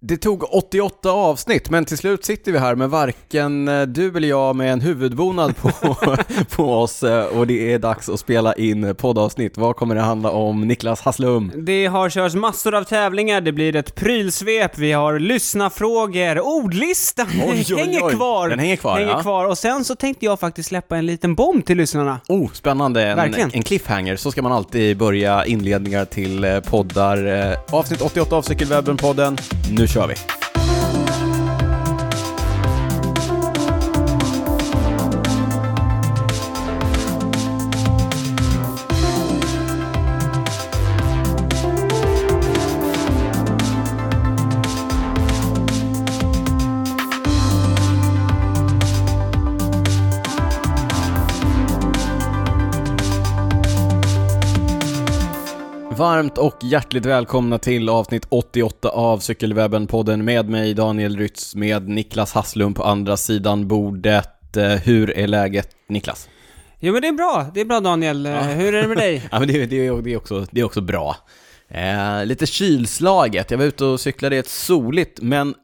Det tog 88 avsnitt, men till slut sitter vi här med varken eh, du eller jag med en huvudbonad på, på oss eh, och det är dags att spela in poddavsnitt. Vad kommer det handla om, Niklas Hasslum? Det har körts massor av tävlingar, det blir ett prylsvep, vi har lyssnafrågor, ordlistan Oj, oj, hänger oj. kvar! Den hänger kvar, hänger ja. kvar. Och sen så tänkte jag faktiskt släppa en liten bomb till lyssnarna. Oh, spännande. En, Verkligen. en cliffhanger. Så ska man alltid börja inledningar till eh, poddar. Avsnitt 88 av Cykelwebben-podden. Nu kör vi! Varmt och hjärtligt välkomna till avsnitt 88 av Cykelwebben-podden med mig Daniel Rytz med Niklas Hasslum på andra sidan bordet. Eh, Hur är läget Niklas? Jo men det är bra, det är bra Daniel. Eh, Hur är det med dig? Ja men det, det, är- det, är, också, det är också bra. Eh, lite kylslaget, jag var ute och cyklade i ett soligt men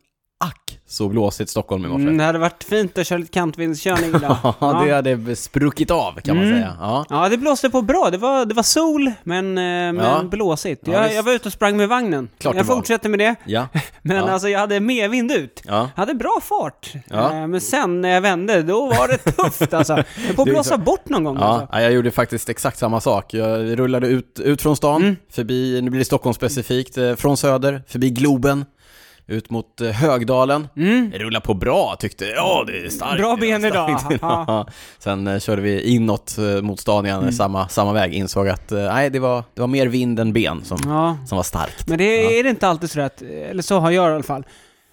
ack så blåsigt Stockholm i morse. Mm, det hade varit fint att köra lite kantvindskörning idag. Ja, det hade spruckit av kan man Mm. säga. Ja. Ja, det blåste på bra. Det var, det var sol, men, eh, men Ja. blåsigt. Ja, jag, var ute och sprang med vagnen. Klart jag fortsätter med det. Ja. Men Ja. alltså, jag hade medvind ut. Ja. Jag hade bra fart. Ja. Eh, Men sen när jag vände, då var det tufft alltså. Jag på att blåsa så- bort någon gång Ja, alltså. ja, jag gjorde faktiskt exakt samma sak. Jag rullade ut, ut från stan, Mm. förbi, nu blir det Stockholm specifikt, eh, från söder, förbi Globen, ut mot eh, Högdalen. Mm. Det rullar på bra tyckte. Ja, det är starkt. Bra ben idag. Ja. Ja. Sen eh, körde vi inåt eh, mot stan igen, Mm. samma, samma väg. Insåg att nej, det var, det var mer vind än ben som, Ja. som var starkt. Men det är, är det inte alltid så att, eller så har jag i alla fall,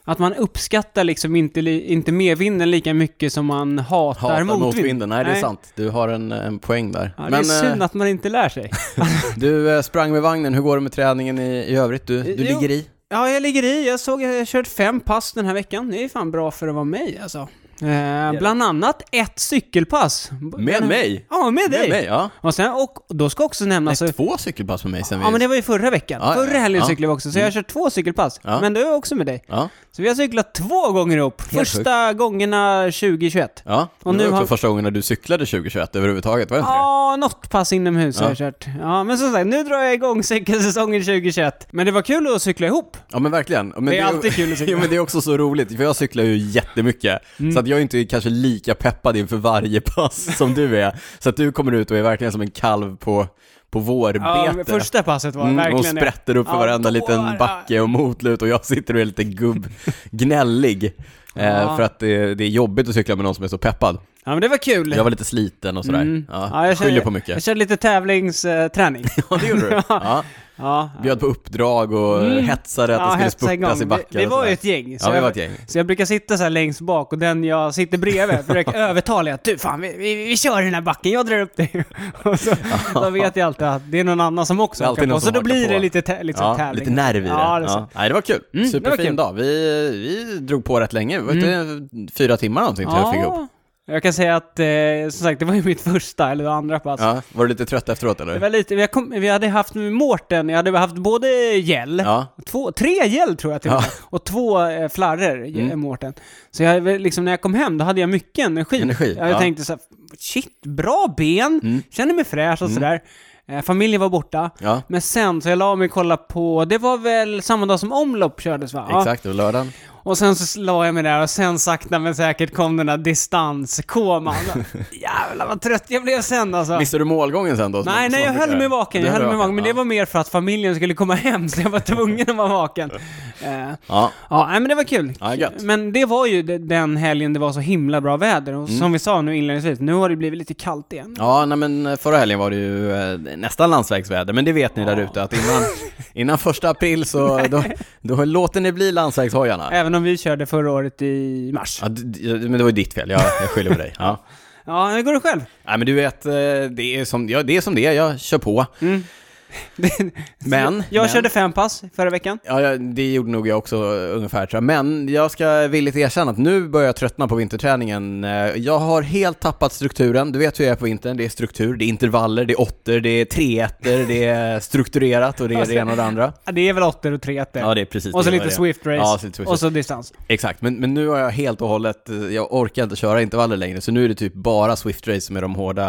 att man uppskattar liksom inte, inte medvinden lika mycket som man hatar, Hatar motvind. motvinden. Nej, det är sant. Du har en, en poäng där. Ja, det är synd att man inte lär sig. du sprang med vagnen, hur går det med träningen i, i övrigt? Du, du Jo. ligger i? Ja, jag ligger i. Jag såg, jag har kört fem pass den här veckan. Det är fan bra för att vara mig alltså. Eh, bland annat ett cykelpass. Med mig? Ja, med dig. Med mig, ja. Och, sen, och då ska också nämnas... Nej, två cykelpass med mig sen vi... Ja men det var ju förra veckan. Ja, förra helgen ja. cyklade vi också, så jag har kört två cykelpass. Ja. Men det är också med dig. Ja, Så vi har cyklat två gånger ihop. Första gångerna 2021. ja. Och Och nu nu också har- första gången när du cyklade 2021 överhuvudtaget, var det inte det? Ja, något pass inomhus har Ja. jag kört. Ja, men som sagt, nu drar jag igång cykelsäsongen 2021. Men det var kul att cykla ihop. Ja men verkligen. Men Det är alltid kul att cykla. Ja men det är också så roligt, för jag cyklar ju jättemycket. Mm. Så att jag är inte kanske lika peppad inför varje pass som du är. Så att du kommer ut och är verkligen som en kalv på, på vårbete. Ja, första passet var Mm, och verkligen det. sprätter upp för Ja, varenda då- liten backe och motlut och jag sitter och är lite gubb-gnällig. Eh, Ja. för att det, det är jobbigt att cykla med någon som är så peppad. Ja, men det var kul. Jag var lite sliten och sådär. Mm. Ja, jag skyller körde- på mycket. Jag körde lite tävlingsträning. Ja, det gjorde du. Ja. ja. Bjöd på uppdrag och Mm. hetsade att Ja, det skulle spurtas i backar Vi, vi var ju ett gäng. Så Ja, vi var ett gäng. Så jag brukar sitta så här längst bak och den jag sitter bredvid försöker övertala att du fan, vi, vi, vi kör den här backen, jag drar upp dig. och så, då vet jag alltid att det är någon annan som också hakar på. Så då blir på. det lite, tä- lite Ja, tävling. lite nerv i det. Ja, det Ja. Nej, det var kul. Mm, det var Superfin kul. dag. Vi, vi drog på rätt länge. Var det fyra timmar någonting tror jag fick ihop? Ja, jag kan säga att, eh, som sagt, det var ju mitt första eller andra pass. Ja, var du lite trött efteråt Det eller? var lite, vi, kom, vi hade haft Mårten, jag hade haft både gäll, Ja, Två, tre gäll tror jag till och Ja. Och två eh, flarror, Mm. mm. Mårten. Så jag, liksom, när jag kom hem, då hade jag mycket energi. Energi, Jag ja. tänkte så här, shit, bra ben, Mm. kände mig fräsch och Mm. sådär. Eh, familjen var borta. ja. Men sen, så jag la mig och kollade på, det var väl samma dag som omlopp kördes va? Exakt, det var lördagen. Och sen så la jag mig där och sen sakta men säkert kom den där distanskoman. Jävlar vad trött jag blev sen alltså. Missade du målgången sen då? Nej, nej, jag höll mig vaken. Jag höll mig vaken. Men det ja. var mer för att familjen skulle komma hem, så jag var tvungen att vara vaken. Eh, Ja, Ja, men det var kul. Ja. Men det var ju de- den helgen det var så himla bra väder. Och som vi sa nu inledningsvis, nu har det blivit lite kallt igen. Mm. ja nej, men förra helgen var det ju eh, nästan landsvägsväder, men det vet ni där ute att innan, innan första april så då, då låter ni bli landsvägshojarna. Även om vi körde förra året i mars. Ja, d- men det var ju ditt fel, jag, jag skyller på dig. Ja. Ja, hur går det själv? Nej men du vet, eh, det är som, ja, det är som det är, jag kör på. Mm. Men, jag men. körde fem pass förra veckan. Ja, det gjorde nog jag också eh, ungefär tror jag. Men jag ska villigt erkänna att nu börjar jag tröttna på vinterträningen. Eh, Jag har helt tappat strukturen. Du vet hur jag är på vintern. Det är struktur, det är intervaller, det är åttor, det är treetter, det är strukturerat och det är det ena och det andra. Ja, Det är väl åttor och tre ettor. Ja, det är precis och så lite. Swift Race. Ja, Swift och så distans. Exakt, men, men nu har jag helt och hållet, eh, jag orkar inte köra intervaller längre, så nu är det typ bara Swift Race som är de hårda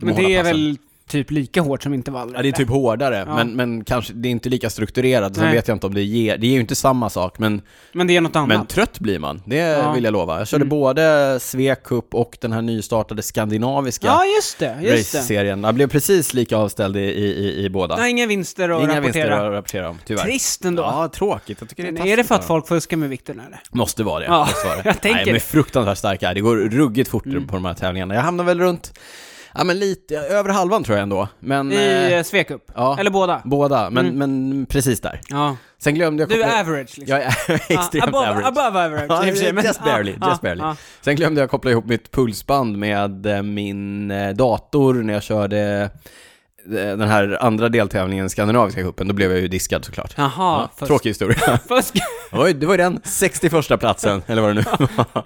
de Men hårda det är passen. väl typ lika hårt som intervaller? Ja, det är typ hårdare, Ja. men, men kanske, det är inte lika strukturerat. Sen Nej. vet jag inte om det ger, det ger ju inte samma sak, men, Men det är något annat. men trött blir man. Det Ja. vill jag lova. Jag körde Mm. både Svea Cup och den här nystartade skandinaviska ja, just det. Just race-serien. Jag blev precis lika avställd i, i, i, båda. Nej, inga vinster att Inga rapportera. vinster att rapportera om, tyvärr. Trist ändå. Ja, tråkigt. Jag tycker det är Men är det för att folk fuskar med vikten eller? Måste vara det. Ja, måste vara det. jag tänker Nej, de är fruktansvärt starka. Det går ruggigt fort Mm. på de här tävlingarna. Jag hamnar väl runt, ja men lite, över halvan tror jag ändå. Men, I eh, eh, Svekup? ja. Eller båda? båda, men, Mm. men precis där. Ja. Sen glömde jag Du koppla- är average liksom? Jag är extremt above, average. Above average, Ja, i och för sig, men- just barely, ja, just barely. ja. Sen glömde jag koppla ihop mitt pulsband med eh, min eh, dator när jag körde den här andra deltävlingen, Skandinaviska cupen, då blev jag ju diskad såklart. Jaha, Ja, fusk. tråkig historia. Fusk. Ju- det var ju den 61 platsen, eller vad det nu var.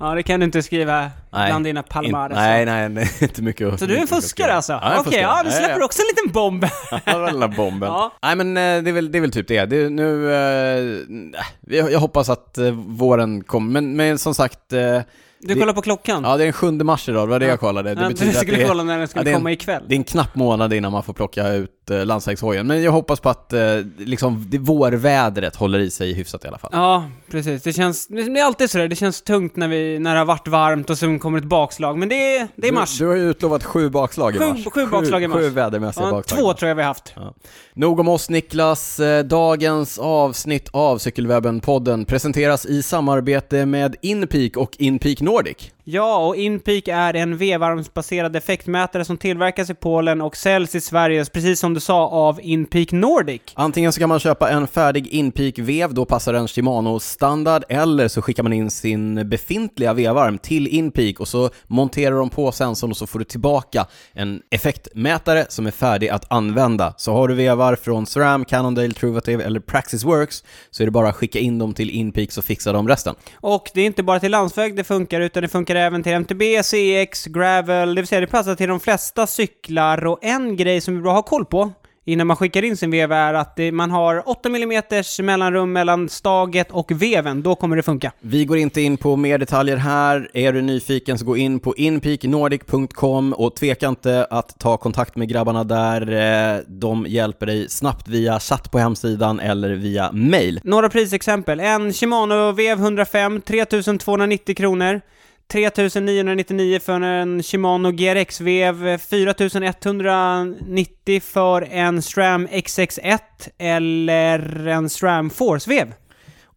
Ja, det kan du inte skriva Nej. bland dina In, palmares. nej, nej, nej, inte mycket Så du är en fuskare alltså? Ja, Okej, fuskare. ja, du släpper ja, också en liten bomb. ja. Den bomben. Ja. Nej men eh, det är, väl, det är väl typ det. det är nu, eh, jag, jag hoppas att eh, våren kommer, men, men som sagt, eh, Du Det- kollar på klockan? ja det är den 7 mars idag, det var det Ja. jag kollade. Det jag betyder du att skulle det är, kolla när den skulle ja, det en- komma ikväll. det är en knapp månad innan man får plocka ut eh, landsvägshojen. Men jag hoppas på att eh, liksom, det vårvädret håller i sig hyfsat i alla fall. Ja, precis. Det känns, det är alltid sådär, det känns tungt när, vi, när det har varit varmt och sen kommer ett bakslag. Men det är, det är mars. Du, du har ju utlovat sju bakslag i Sju- mars. sju bakslag i mars. Sju vädermässiga Ja, bakslag. två tror jag vi har haft. Nog om oss Niklas. Eh, Dagens avsnitt av Cykelwebben-podden presenteras i samarbete med Inpeak och Inpeak Nordic. Ja, och Inpeak är en V-varmsbaserad effektmätare som tillverkas i Polen och säljs i Sverige, precis som du sa, av Inpeak Nordic. Antingen så kan man köpa en färdig Inpeak-vev, då passar en Shimano-standard, eller så skickar man in sin befintliga vevarm till Inpeak och så monterar de på sensorn och så får du tillbaka en effektmätare som är färdig att använda. Så har du vevar från SRAM, Cannondale, Truvative eller Praxis Works så är det bara att skicka in dem till Inpeak så fixar de resten. Och det är inte bara till landsväg det funkar, utan det funkar även till MTB, CX, Gravel, det vill säga det passar till de flesta cyklar. Och en grej som är bra att ha koll på innan man skickar in sin vev är att man har 8 mm mellanrum mellan staget och veven, då kommer det funka. Vi går inte in på mer detaljer här. Är du nyfiken så gå in på inpeaknordic.com och tveka inte att ta kontakt med grabbarna där. Eh, De hjälper dig snabbt via chatt på hemsidan eller via mail. Några prisexempel. En Shimano Vev 105, 3290 kronor. 3999 för en Shimano GRX-vev, 4190 för en SRAM XX1 eller en SRAM Force-vev.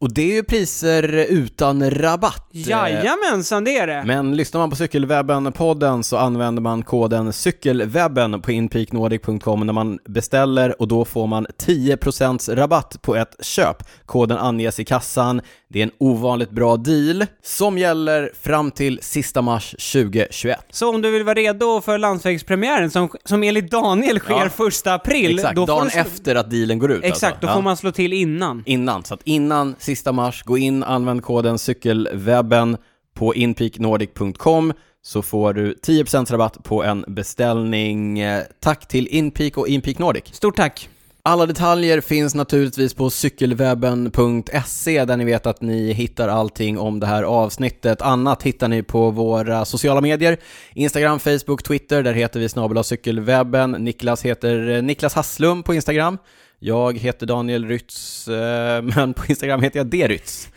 Och det är ju priser utan rabatt. Jajamensan, det är det! Men lyssnar man på Cykelwebben-podden så använder man koden cykelwebben på inpeaknordic.com när man beställer och då får man 10% rabatt på ett köp. Koden anges i kassan. Det är en ovanligt bra deal som gäller fram till sista mars 2021. Så om du vill vara redo för landsvägspremiären som, som enligt Daniel sker Ja. första april, Exakt, då dagen slå- efter att dealen går ut Exakt, alltså. då Ja. får man slå till innan. Innan, så att innan sista mars, gå in, använd koden cykelwebben på inpeaknordic.com så får du 10% rabatt på en beställning. Eh, Tack till Inpeak och Inpeak Nordic. Stort tack! Alla detaljer finns naturligtvis på cykelwebben.se där ni vet att ni hittar allting om det här avsnittet. Annat hittar ni på våra sociala medier. Instagram, Facebook, Twitter. Där heter vi snabel cykelwebben. Niklas heter eh, Niklas Hasslum på Instagram. Jag heter Daniel Rytz, eh, men på Instagram heter jag Drytz.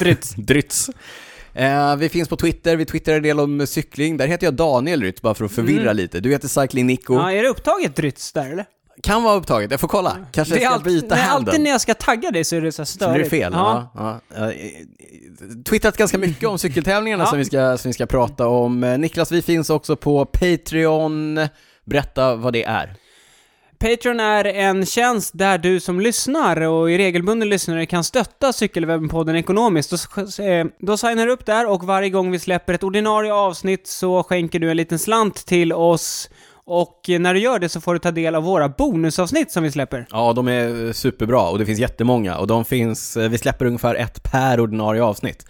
Drytz. Drytz. Eh, vi finns på Twitter, vi twittrar en del om cykling. Där heter jag Daniel Rytz, bara för att förvirra Mm. lite. Du heter Cycling Nico. Ja, är det upptaget Drytz där eller? Kan vara upptaget, jag får kolla. Kanske det är jag ska alltid, byta nej, handle. alltid när jag ska tagga dig så är det så här Så störigt. blir det fel? Ja. Ja. Ja, Eh, Twittrat ganska mycket om cykeltävlingarna Ja. som, vi ska, som vi ska prata om. Eh, Niklas, vi finns också på Patreon. Berätta vad det är. Patreon är en tjänst där du som lyssnar och i regelbunden lyssnare kan stötta Cykelwebben-podden ekonomiskt. Då, eh, då signar du upp där och varje gång vi släpper ett ordinarie avsnitt så skänker du en liten slant till oss och när du gör det så får du ta del av våra bonusavsnitt som vi släpper. Ja, de är eh, superbra och det finns jättemånga och de finns, eh, vi släpper ungefär ett per ordinarie avsnitt.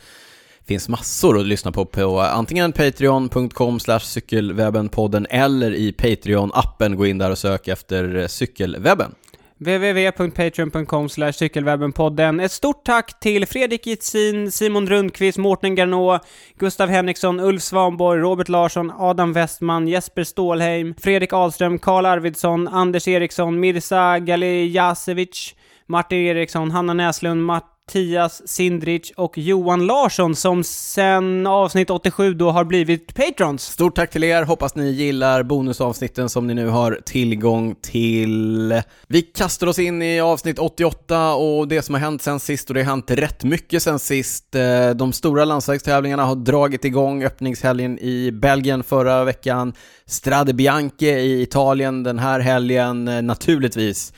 finns massor att lyssna på på eh, antingen patreon.com cykelwebbenpodden eller i Patreon-appen. Gå in där och sök efter cykelwebben www.patreon.com cykelwebbenpodden. Ett stort tack till Fredrik Gitzin, Simon Rundqvist, Mårten Garnå, Gustav Henriksson, Ulf Svanborg, Robert Larsson, Adam Westman, Jesper Stålheim, Fredrik Ahlström, Karl Arvidsson, Anders Eriksson, Mirza Galijasevic, Martin Eriksson, Hanna Näslund, Mattias Sindrich och Johan Larsson som sen avsnitt 87 då har blivit patrons. Stort tack till er, hoppas ni gillar bonusavsnitten som ni nu har tillgång till. Vi kastar oss in i avsnitt 88 och det som har hänt sen sist och det har hänt rätt mycket sen sist. Eh, de stora landsvägstävlingarna har dragit igång öppningshelgen i Belgien förra veckan, Strade Bianche i Italien den här helgen, eh, naturligtvis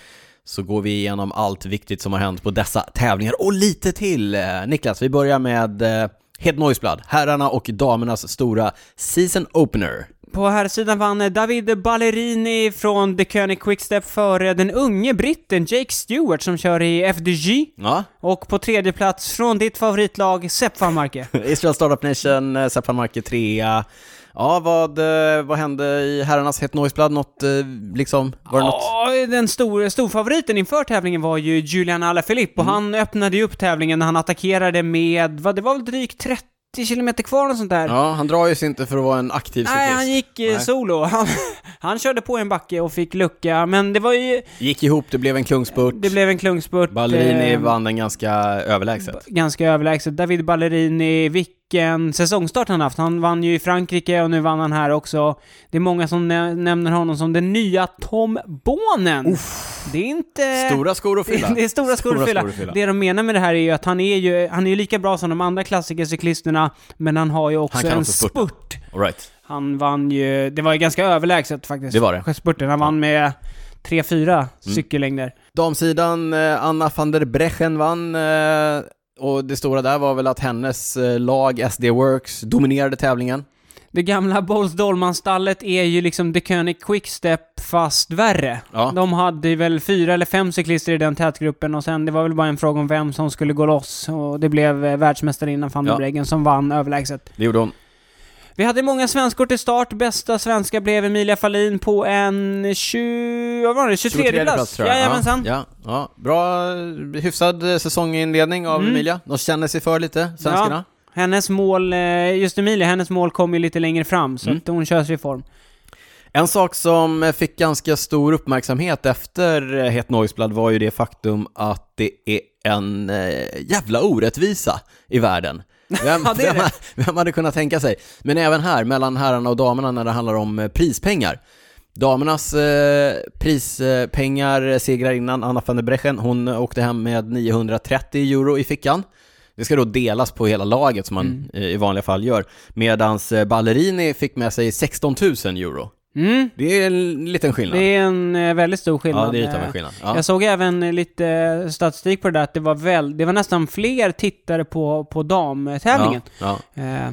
så går vi igenom allt viktigt som har hänt på dessa tävlingar och lite till. Eh, Niklas, vi börjar med eh, Het Neusblad, herrarna och damernas stora season opener. På här sidan vann eh, David Ballerini från The König Quickstep före den unge britten Jake Stewart som kör i FDG. Ja, Och på tredje plats från ditt favoritlag Sepp van Marke. Israel Startup Nation, Sepp van Marke trea. Ja, vad, eh, vad hände i herrarnas Het Neusblad? Något, eh, liksom, var det något? Ja, den stor, storfavoriten inför tävlingen var ju Julian Alaphilippe och han öppnade ju upp tävlingen när han attackerade med, vad det var väl drygt 30 kilometer kvar och sånt där. Ja, han drar ju sig inte för att vara en aktiv cyklist. Nej, han gick eh, Nej. solo. Han, han körde på en backe och fick lucka, men det var ju... Gick ihop, det blev en klungspurt. Det blev en klungspurt. Ballerini eh, vann den ganska överlägset. ganska överlägset. David Ballerini, vilken säsongstart han haft. Han vann ju i Frankrike och nu vann han här också. Det är många som nä- nämner honom som den nya Tom Bonen. Det är inte... Stora skor att fylla. Det är stora skor att fylla. skor att fylla. Det de menar med det här är ju att han är ju, han är ju lika bra som de andra klassikercyklisterna, men han har ju också Han kan en också spurt. All right. Han vann ju, det var ju ganska överlägset faktiskt. Det var det. Spurten. Han vann med 3-4 Mm. cykellängder. Damsidan, eh, Anna van der Brechen vann. eh, Och det stora där var väl att hennes eh, lag SD Works dominerade tävlingen. Det gamla Bols Dolman-stallet är ju liksom The König Quickstep fast värre. Ja. De hade väl fyra eller fem cyklister i den tätgruppen och sen det var väl bara en fråga om vem som skulle gå loss och det blev eh, världsmästarinnan van der Ja. Breggen som vann överlägset. Det gjorde hon. Vi hade många svenskor till start. Bästa svenska blev Emilia Fahlin på en 20... Vad var det? 23, plats? tror jag. Jajamensan. Ja, ja, bra, eh, hyfsad eh, säsonginledning av Mm. Emilia. De känner sig för lite, svenskarna. Hennes mål, eh, just Emilia, hennes mål kom ju lite längre fram så Mm. att hon kör sig i form. En sak som fick ganska stor uppmärksamhet efter Het Neusblad var ju det faktum att det är en jävla orättvisa i världen. Vem, Ja, vem, vem hade kunnat tänka sig? Men även här, mellan herrarna och damerna när det handlar om eh, prispengar. Damernas eh, prispengar segrar innan Anna van der Brechen, hon åkte hem med 930 euro i fickan. Det ska då delas på hela laget som man eh, i vanliga fall gör. Medans eh, Ballerini fick med sig 16 000 euro. Mm. Det är en liten skillnad. Det är en eh, väldigt stor skillnad. ja, det är lite av en Eh, skillnad. Ja. Jag såg även eh, lite statistik på det där, att det var väl, det var nästan fler tittare på, på damtävlingen. Ja. Eh,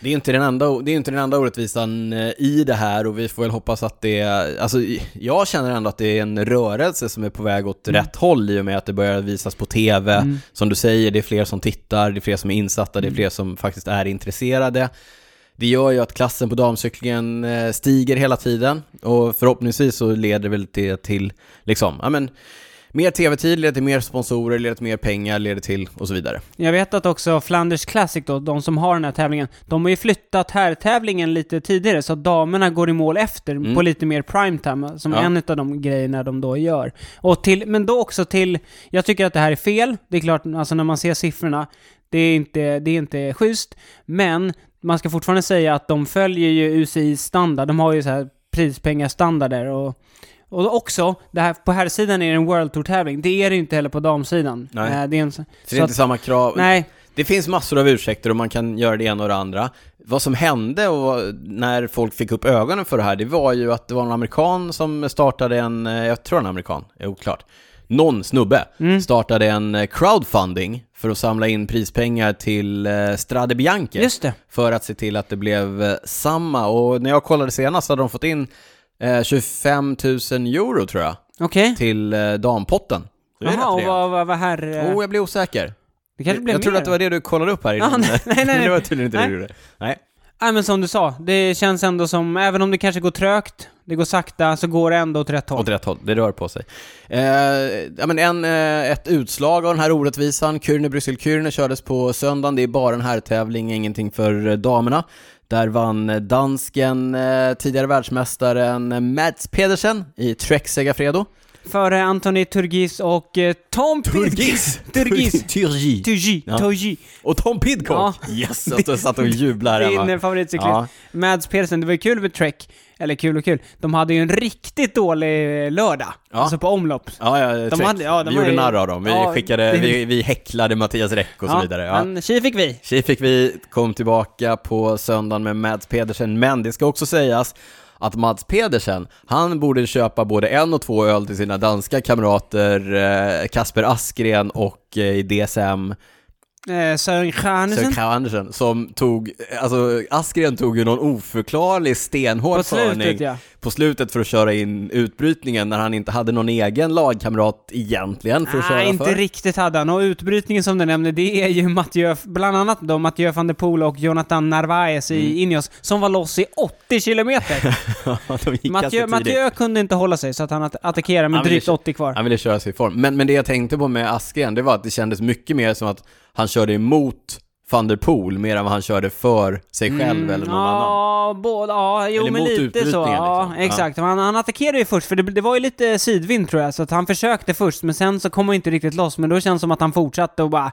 Det är inte den enda, det är inte den enda orättvisan eh, i det här och vi får väl hoppas att det, alltså jag känner ändå att det är en rörelse som är på väg åt rätt håll i och med att det börjar visas på TV. Mm. Som du säger, det är fler som tittar, det är fler som är insatta, det är fler som faktiskt är intresserade. Det gör ju att klassen på damcyklingen eh, stiger hela tiden och förhoppningsvis så leder väl det till, liksom, ja men, mer TV-tid leder till mer sponsorer, leder till mer pengar, leder till och så vidare. Jag vet att också Flanders Classic då, de som har den här tävlingen, de har ju flyttat herrtävlingen lite tidigare så att damerna går i mål efter Mm. på lite mer primetime, som Ja. en av de grejerna de då gör. Och till, men då också till, jag tycker att det här är fel, det är klart, alltså när man ser siffrorna, det är inte, det är inte schysst, men man ska fortfarande säga att de följer ju UCIs standard, de har ju så här prispengastandarder och och också, det här, på här sidan är det en World Tour-tävling. Det är det inte heller på damsidan. Nej. Eh, Det är en, Så, det är inte att, samma krav. nej, Det finns massor av ursäkter och man kan göra det ena och det andra. Vad som hände och när folk fick upp ögonen för det här, det var ju att det var en amerikan som startade en, eh, jag tror en amerikan, är oklart. Någon snubbe Mm. startade en eh, crowdfunding för att samla in prispengar till eh, Strade Bianche. just det. För att se till att det blev eh, samma. Och när jag kollade senast hade de fått in Eh, 25 000 euro tror jag, Okej. till dampotten. Det Jaha, och vad, vad, vad här... Oh, jag blir osäker. det kanske blev jag trodde mer. att det var det du kollade upp här innan. nej, nej, nej, Men det var tydligen inte det Nej. du gjorde. Nej. Nej men som du sa, det känns ändå som, även om det kanske går trögt, det går sakta, så går det ändå åt rätt håll. Åt rätt håll, det rör på sig. Eh, ja, men en, eh, ett utslag av den här orättvisan, Kürne Bryssel Kürne kördes på söndagen, det är bara en här tävling ingenting för eh, damerna. Där vann eh, dansken, eh, tidigare världsmästaren eh, Mads Pedersen i Trek Segafredo. Före Anthony Turgis och Tom Turgis. Turgis. Turgi. Turgi. Turgi. Och Tom Pidcock! Ja. Yes, du satt och jublade här Din favoritcyklist. Ja. Mads Pedersen, det var ju kul med Trek. Eller kul och kul. De hade ju en riktigt dålig eh, lördag. Ja. Alltså på omlopp. Ja, ja, Trek. hade- ja, de vi gjorde ju- narr av dem. Vi, Ja, skickade, det- vi, vi häcklade Mattias Räck och så vidare. Ja. Men tji fick vi. Tji fick vi, kom tillbaka på söndagen med Mads Pedersen, men det ska också sägas att Mads Pedersen, han borde köpa både en och två öl till sina danska kamrater eh, Kasper Askren och eh, DSM Eh, Sören. Sir Kaj Andersen, som tog, alltså Askren tog ju någon oförklarlig stenhård På slutet förning ja. på slutet för att köra in utbrytningen när han inte hade någon egen lagkamrat egentligen för att köra Nej, inte för. riktigt hade han. Och utbrytningen som du nämnde, det är ju Mathieu, bland annat då Mathieu van der Poel och Jonathan Narvaez Mm. i Ineos, som var loss i 80 kilometer. Mathieu. Mathieu kunde inte hålla sig, så att han att- attackerade med Han drygt kö- 80 kvar. Han ville köra sig i form. Men, men det jag tänkte på med Askren, det var att det kändes mycket mer som att han körde emot van der Poel mer än vad han körde för sig själv eller någon annan. Mm, Ja, ja, jo Eller men lite så. utbrytningen, Ja, liksom. exakt. Han, han attackerade ju först, för det, det var ju lite sidvind tror jag, så att han försökte först, men sen så kom han inte riktigt loss, men då känns det som att han fortsatte och bara, äh,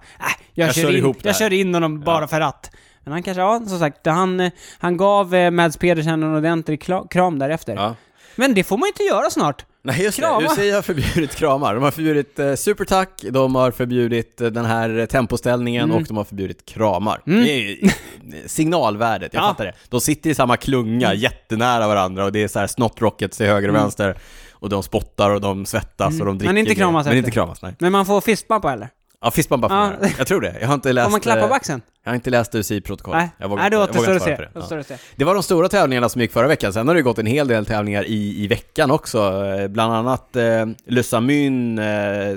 jag, Jag kör, kör in, ihop jag här." kör in honom bara för att. Men han kanske, ja, som sagt, han, han gav eh, Mads Pedersen en ordentlig kram därefter. Ja. Men det får man ju inte göra snart. Nej just Krama. det, UCI har förbjudit kramar. De har förbjudit eh, supertack, de har förbjudit eh, den här eh, tempoställningen Mm. och de har förbjudit kramar. Det är eh, signalvärdet, jag Ja. fattar det. De sitter i samma klunga, jättenära varandra och det är så här snott rockets till höger och vänster. Och de spottar och de svettas och de dricker. Mm. Men inte grejer. kramas Men efter. inte kramas, nej. Men man får fistbumpa eller? Ja, fistbump bara Ja. ja. Jag tror det. Jag har inte läst... Får man klappa eh, på axeln? Jag har inte läst UCI-protokollet. Nej, Jag vågar Nej vågar återstår att se. det. Ja. Det var de stora tävlingarna som gick förra veckan, sen har det gått en hel del tävlingar i, i veckan också. Eh, Bland annat eh, Le Samun, eh,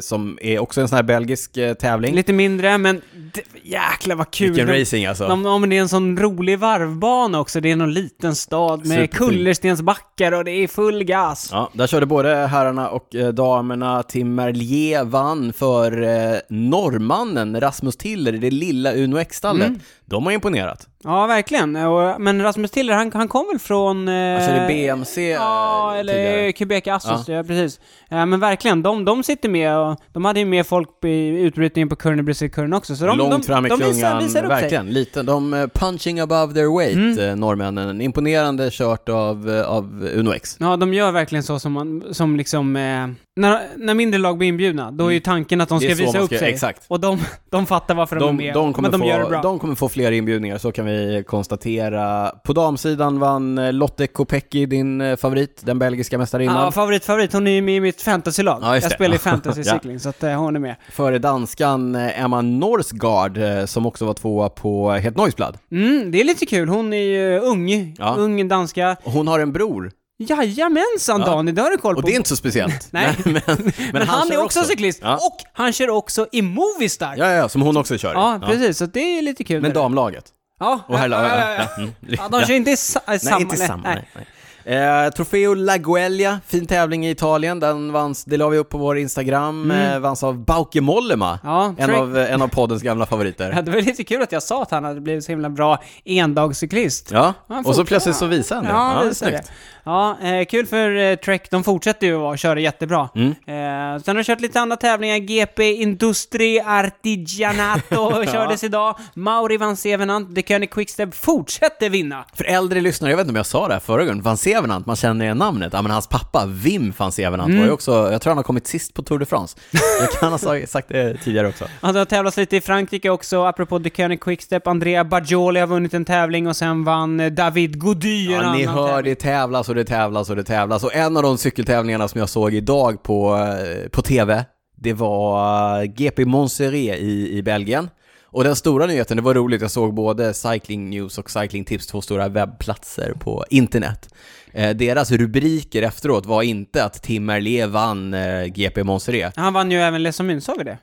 som är också en sån här belgisk eh, tävling. Lite mindre, men det, jäklar vad kul. Vilken De- racing alltså. Ja, men det är en sån rolig varvbana också. Det är någon liten stad med Superfin. kullerstensbackar och det är full gas. Ja, där körde både herrarna och eh, damerna. Tim Merlier vann för eh, norrmannen Rasmus Tiller i det lilla Uno X-stallet. Mm. De har imponerat. Ja, verkligen. Och, men Rasmus Tiller, han, han kom väl från... Eh, Han körde BMC Ja, eh, eller tidigare. Quebec Assos, ja. precis. Ja, men verkligen, de, de sitter med och de hade ju med folk i utbrytningen på Kurne Brysselkurren också. Så de, Långt de, fram i de klungan, visar, visar upp sig. verkligen. Lite, de eh, punching above their weight, Mm. eh, norrmännen. Imponerande kört av, eh, av Uno X. Ja, de gör verkligen så som man, som liksom, eh, när, när mindre lag blir inbjudna, då är ju tanken att de Mm. Det ska är visa man upp ska- sig. exakt. Och de, de fattar varför de, De, är med, de, men de gör det få, bra. de kommer få fler inbjudningar, så kan vi konstatera. På damsidan vann eh, Lotte Kopecky, din eh, favorit, den belgiska mästarinnan. Ja, favorit, favorit. Hon är ju med i mitt fantasylag. Ja, jag spelar Ja. fantasycykling, så att eh, hon är med. Före danskan Emma Norsgaard, som också var tvåa på Het Neusblad. Mm, det är lite kul. Hon är ju ung, Ja. ung danska. Hon har en bror, Jajamensan Ja. Daniel, det har du koll på. och det är inte så speciellt. Nej. men, men, Men, han, kör är också, cyklist, Ja. och han kör också i Movistar. Ja, ja, som hon också kör i. Ja, precis. Så det är lite kul. Men damlaget. Ja, Och här, ja, ja, ja, ja. ja, mm. ja, de kör inte i sa- Nej, samma... inte samma. Nej. Nej. Eh, Trofeo Lagueglia, fin tävling i Italien. Den vanns, det la vi upp på vår Instagram, Mm. eh, vanns av Bauke Mollema. Ja, En av, en av poddens gamla favoriter. Ja, det var lite kul att jag sa att han hade blivit så himla bra endagscyklist. Ja, och så plötsligt så visade han det. Ja, visst är det. Ja, eh, kul för eh, Trek. De fortsätter ju att köra jättebra. Mm. Eh, sen har de kört lite andra tävlingar. GP Industri Artigianato kördes idag. Mauri van Sevenant, The König Quickstep fortsätter vinna. För äldre lyssnare, jag vet inte om jag sa det här förra gången, Van Sevenant, man känner igen namnet. Ja, men hans pappa, Wim van Sevenant, Mm. var ju också, jag tror han har kommit sist på Tour de France. Jag kan ha sagt- det tidigare också. Han har tävlat lite i Frankrike också, apropå The König Quickstep. Andrea Bajoli har vunnit en tävling och sen vann eh, David Gody Ja, ni hör, tävling. det tävlas och det tävlas och det tävlas. Och en av de cykeltävlingarna som jag såg idag på, eh, på TV, det var eh, GP Montserrat i, i Belgien. Och den stora nyheten, det var roligt, jag såg både Cycling News och Cycling Tips, två stora webbplatser på internet. Eh, deras rubriker efteråt var inte att Tim Merlier vann eh, GP Monseré. Han vann ju även Les Samun, sa vi det?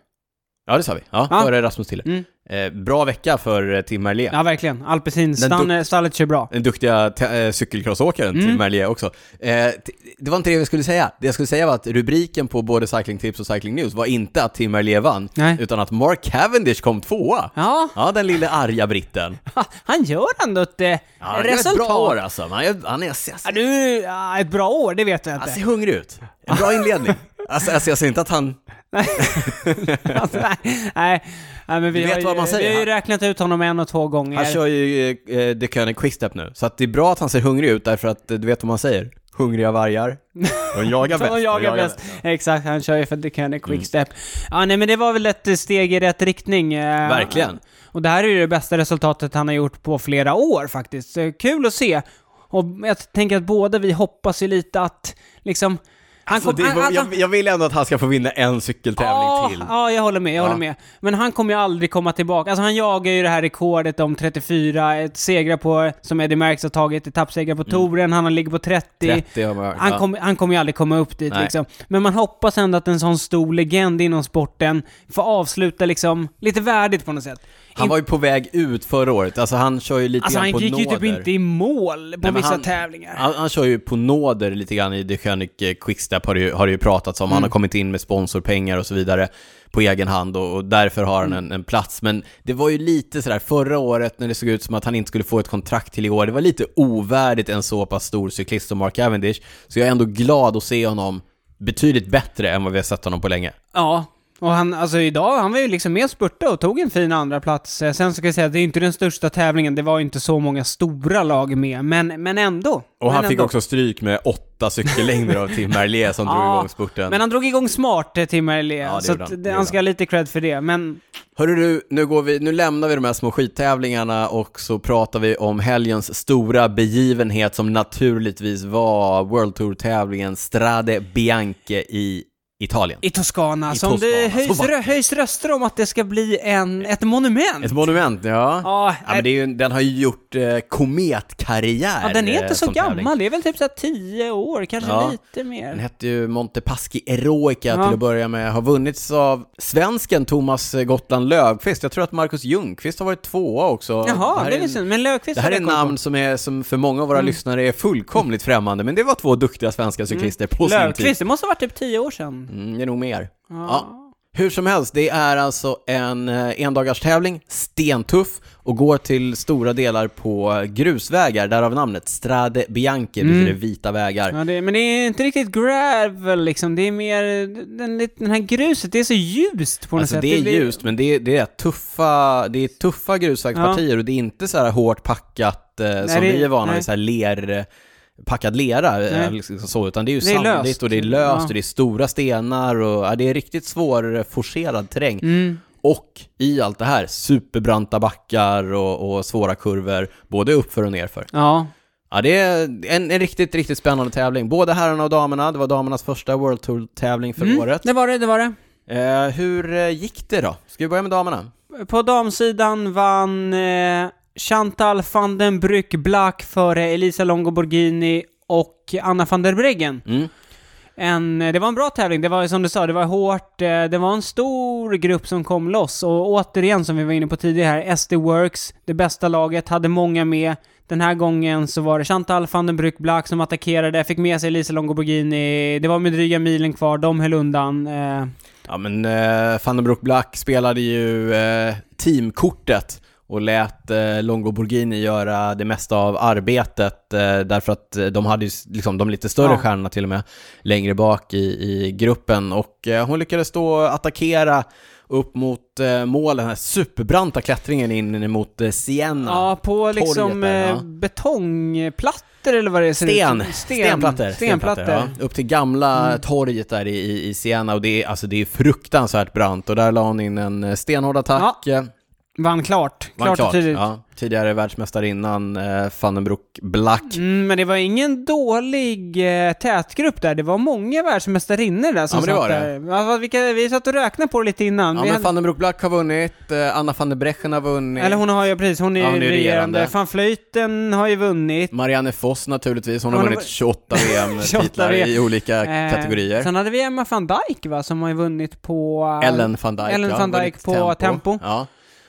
Ja, det sa vi. Ja, Ja. före Rasmus Tiller. Mm. Eh, bra vecka för eh, Tim Merlier. Ja, verkligen. Alpecin, Den stan, stallet kör bra. Den duktiga eh, cykelcrossåkaren Mm. Tim Merlier också. Eh, det var inte det jag skulle säga. Det jag skulle säga var att rubriken på både Cycling Tips och Cycling News var inte att Tim Merlier vann, Nej. utan att Mark Cavendish kom tvåa. Ja, Ja, den lille arga britten. han gör ändå ett eh, Ja, är ett resultat. bra år alltså. Han är, han är, Ja, du, ett bra år, det vet jag han ser inte. hungrig ut. En bra inledning. Alltså, alltså jag ser inte att han... Alltså, nej, nej, men vi Du vet har, ju, vad man säger, vi har ju räknat ut honom en och två gånger. Han kör ju eh, The König Quickstep nu, så att det är bra att han ser hungrig ut därför att eh, du vet vad man säger? Hungriga vargar. De jagar bäst. De jagar bäst. Exakt, han kör ju för The König Quickstep. Ja, nej men det var väl ett steg i rätt riktning. eh, Verkligen. Och det här är ju det bästa resultatet han har gjort på flera år faktiskt. Kul att se. Och jag tänker att båda vi hoppas ju lite att, liksom... Han Alltså, kom- det, han- han- jag, jag vill ändå att han ska få vinna en cykeltävling Ja, till. Ja, jag håller med, jag Ja. håller med. Men han kommer ju aldrig komma tillbaka. Alltså han jagar ju det här rekordet om 34, ett segrar på, som Eddie Merckx har tagit, etappsegrar på touren, han ligger på 30. 30 har hört. Han, ja. kommer- han kommer ju aldrig komma upp dit Nej. liksom. Men man hoppas ändå att en sån stor legend inom sporten får avsluta liksom lite värdigt på något sätt. Han var ju på väg ut förra året, alltså han kör ju lite Alltså grann han på gick ju nåder. typ inte i mål på Nej, vissa han- tävlingar. Han, han kör ju på nåder lite grann i The König eh, Quickstep har det ju, har det ju pratats om. Han Mm. har kommit in med sponsorpengar och så vidare på egen hand och, och därför har han Mm. en, en plats. Men det var ju lite sådär förra året när det såg ut som att han inte skulle få ett kontrakt till i år. Det var lite ovärdigt en så pass stor cyklist som Mark Cavendish. Så jag är ändå glad att se honom betydligt bättre än vad vi har sett honom på länge. Ja, och han, alltså idag, han var ju liksom med och spurta och tog en fin andra plats. Eh, Sen ska jag säga att det är inte den största tävlingen, det var ju inte så många stora lag med, men, men ändå. Och men han fick ändå. också stryk med åtta cykellängder av Tim Merlier som drog igång spurten. Men han drog igång smart, eh, Tim Merlier, Ja, så han, det, han ska ha lite cred för det, men... Hörru du, nu, går vi, nu lämnar vi de här små skittävlingarna och så pratar vi om helgens stora begivenhet som naturligtvis var World Tour-tävlingen Strade Bianche i Italien. I Toscana, I som Toscana, det så höjs, rö- höjs röster om att det ska bli en, ett monument. Ett monument, ja. Ja, Ja, men det är ju, den har ju gjort eh, kometkarriär. ja, den är eh, inte så som gammal, tävling. det är väl typ såhär 10 år, kanske Ja. lite mer. Den hette ju Montepaschi Eroica Ja. till att börja med, har vunnits av svensken Thomas Gotland Löfqvist. Jag tror att Marcus Ljungqvist har varit tvåa också. Det Jaha, här det är en- Men Löfqvist Det här är på. namn som, är, som för många av våra lyssnare är fullkomligt främmande, men det var två duktiga svenska cyklister på sin tid. Löfqvist, det måste ha varit typ 10 år sedan. Mm, det är nog mer. Ja. Ja. Hur som helst, det är alltså en eh, endagars tävling, stentuff och går till stora delar på grusvägar, därav namnet Strade Bianche, det Mm. betyder vita vägar. Ja, det, men det är inte riktigt gravel liksom, det är mer den, den här gruset, det är så ljust på något Alltså sätt. det är ljust, men det är, det är tuffa, det är tuffa grusvägspartier och det är inte så här hårt packat eh, som det- vi är vana nej. vid, så här ler, packad lera, eh, Nej. liksom så, utan det är ju Det är sandigt löst. och det är löst Ja. och det är stora stenar och ja, det är riktigt svår eh, forcerad terräng. Mm. Och i allt det här, superbranta backar och, och svåra kurvor, både uppför och nerför. Ja. Ja, det är en, en riktigt, riktigt spännande tävling. Både herrarna och damerna, det var damernas första World Tour-tävling för Mm, året. Det var det, det var det. Eh, hur eh, gick det då? Ska vi börja med damerna? På damsidan vann eh, Chantal van den Brück Black före Elisa Longo Borghini och Anna van der Breggen. Mm. En, eh, det var en bra tävling, det var som du sa, det var hårt, eh, det var en stor grupp som kom loss och återigen som vi var inne på tidigare här, SD Works, det bästa laget, hade många med. Den här gången så var det Chantal van den Brück Black som attackerade, fick med sig Lisa Longo Borghini, det var med dryga milen kvar, de höll undan. Eh, Ja men eh, Van den Broek Black spelade ju eh, teamkortet och lät eh, Longo Borghini göra det mesta av arbetet eh, därför att eh, de hade ju liksom de lite större Ja. stjärnorna till och med längre bak i, i gruppen och eh, hon lyckades då attackera upp mot eh, mål, den här superbranta klättringen in mot eh, Siena. Ja, på liksom där, ja. betongplattor eller vad det ser Sten, ut som. stenplattor. Stenplattor. ja. Upp till gamla Mm. torget där i, i, Siena och det är, alltså det är fruktansvärt brant och där la hon in en stenhård attack. eh, Vann klart. Var Klart, och tydligt. Ja, tidigare världsmästarinnan eh, Vandenbroek Black. Mm, men det var ingen dålig eh, tätgrupp där. Det var många världsmästarinnor där som Ja, men det satt var där. Alltså, vilka, vi satt och räknade på det lite innan. Ja, vi men hade, Vandenbroek Black har vunnit, eh, Anna van der Brechen har vunnit, eller hon har ju precis, hon är, Ja, hon är regerande. regerande. Van Vleuten har ju vunnit. Marianne Foss naturligtvis, hon har Hon har vunnit 28 28 VM-titlar VM. i olika Eh, kategorier. Sen hade vi Emma van Dijk va, som har ju vunnit på... Ellen van Dijk, Ellen van Dijk på tempo. Ja.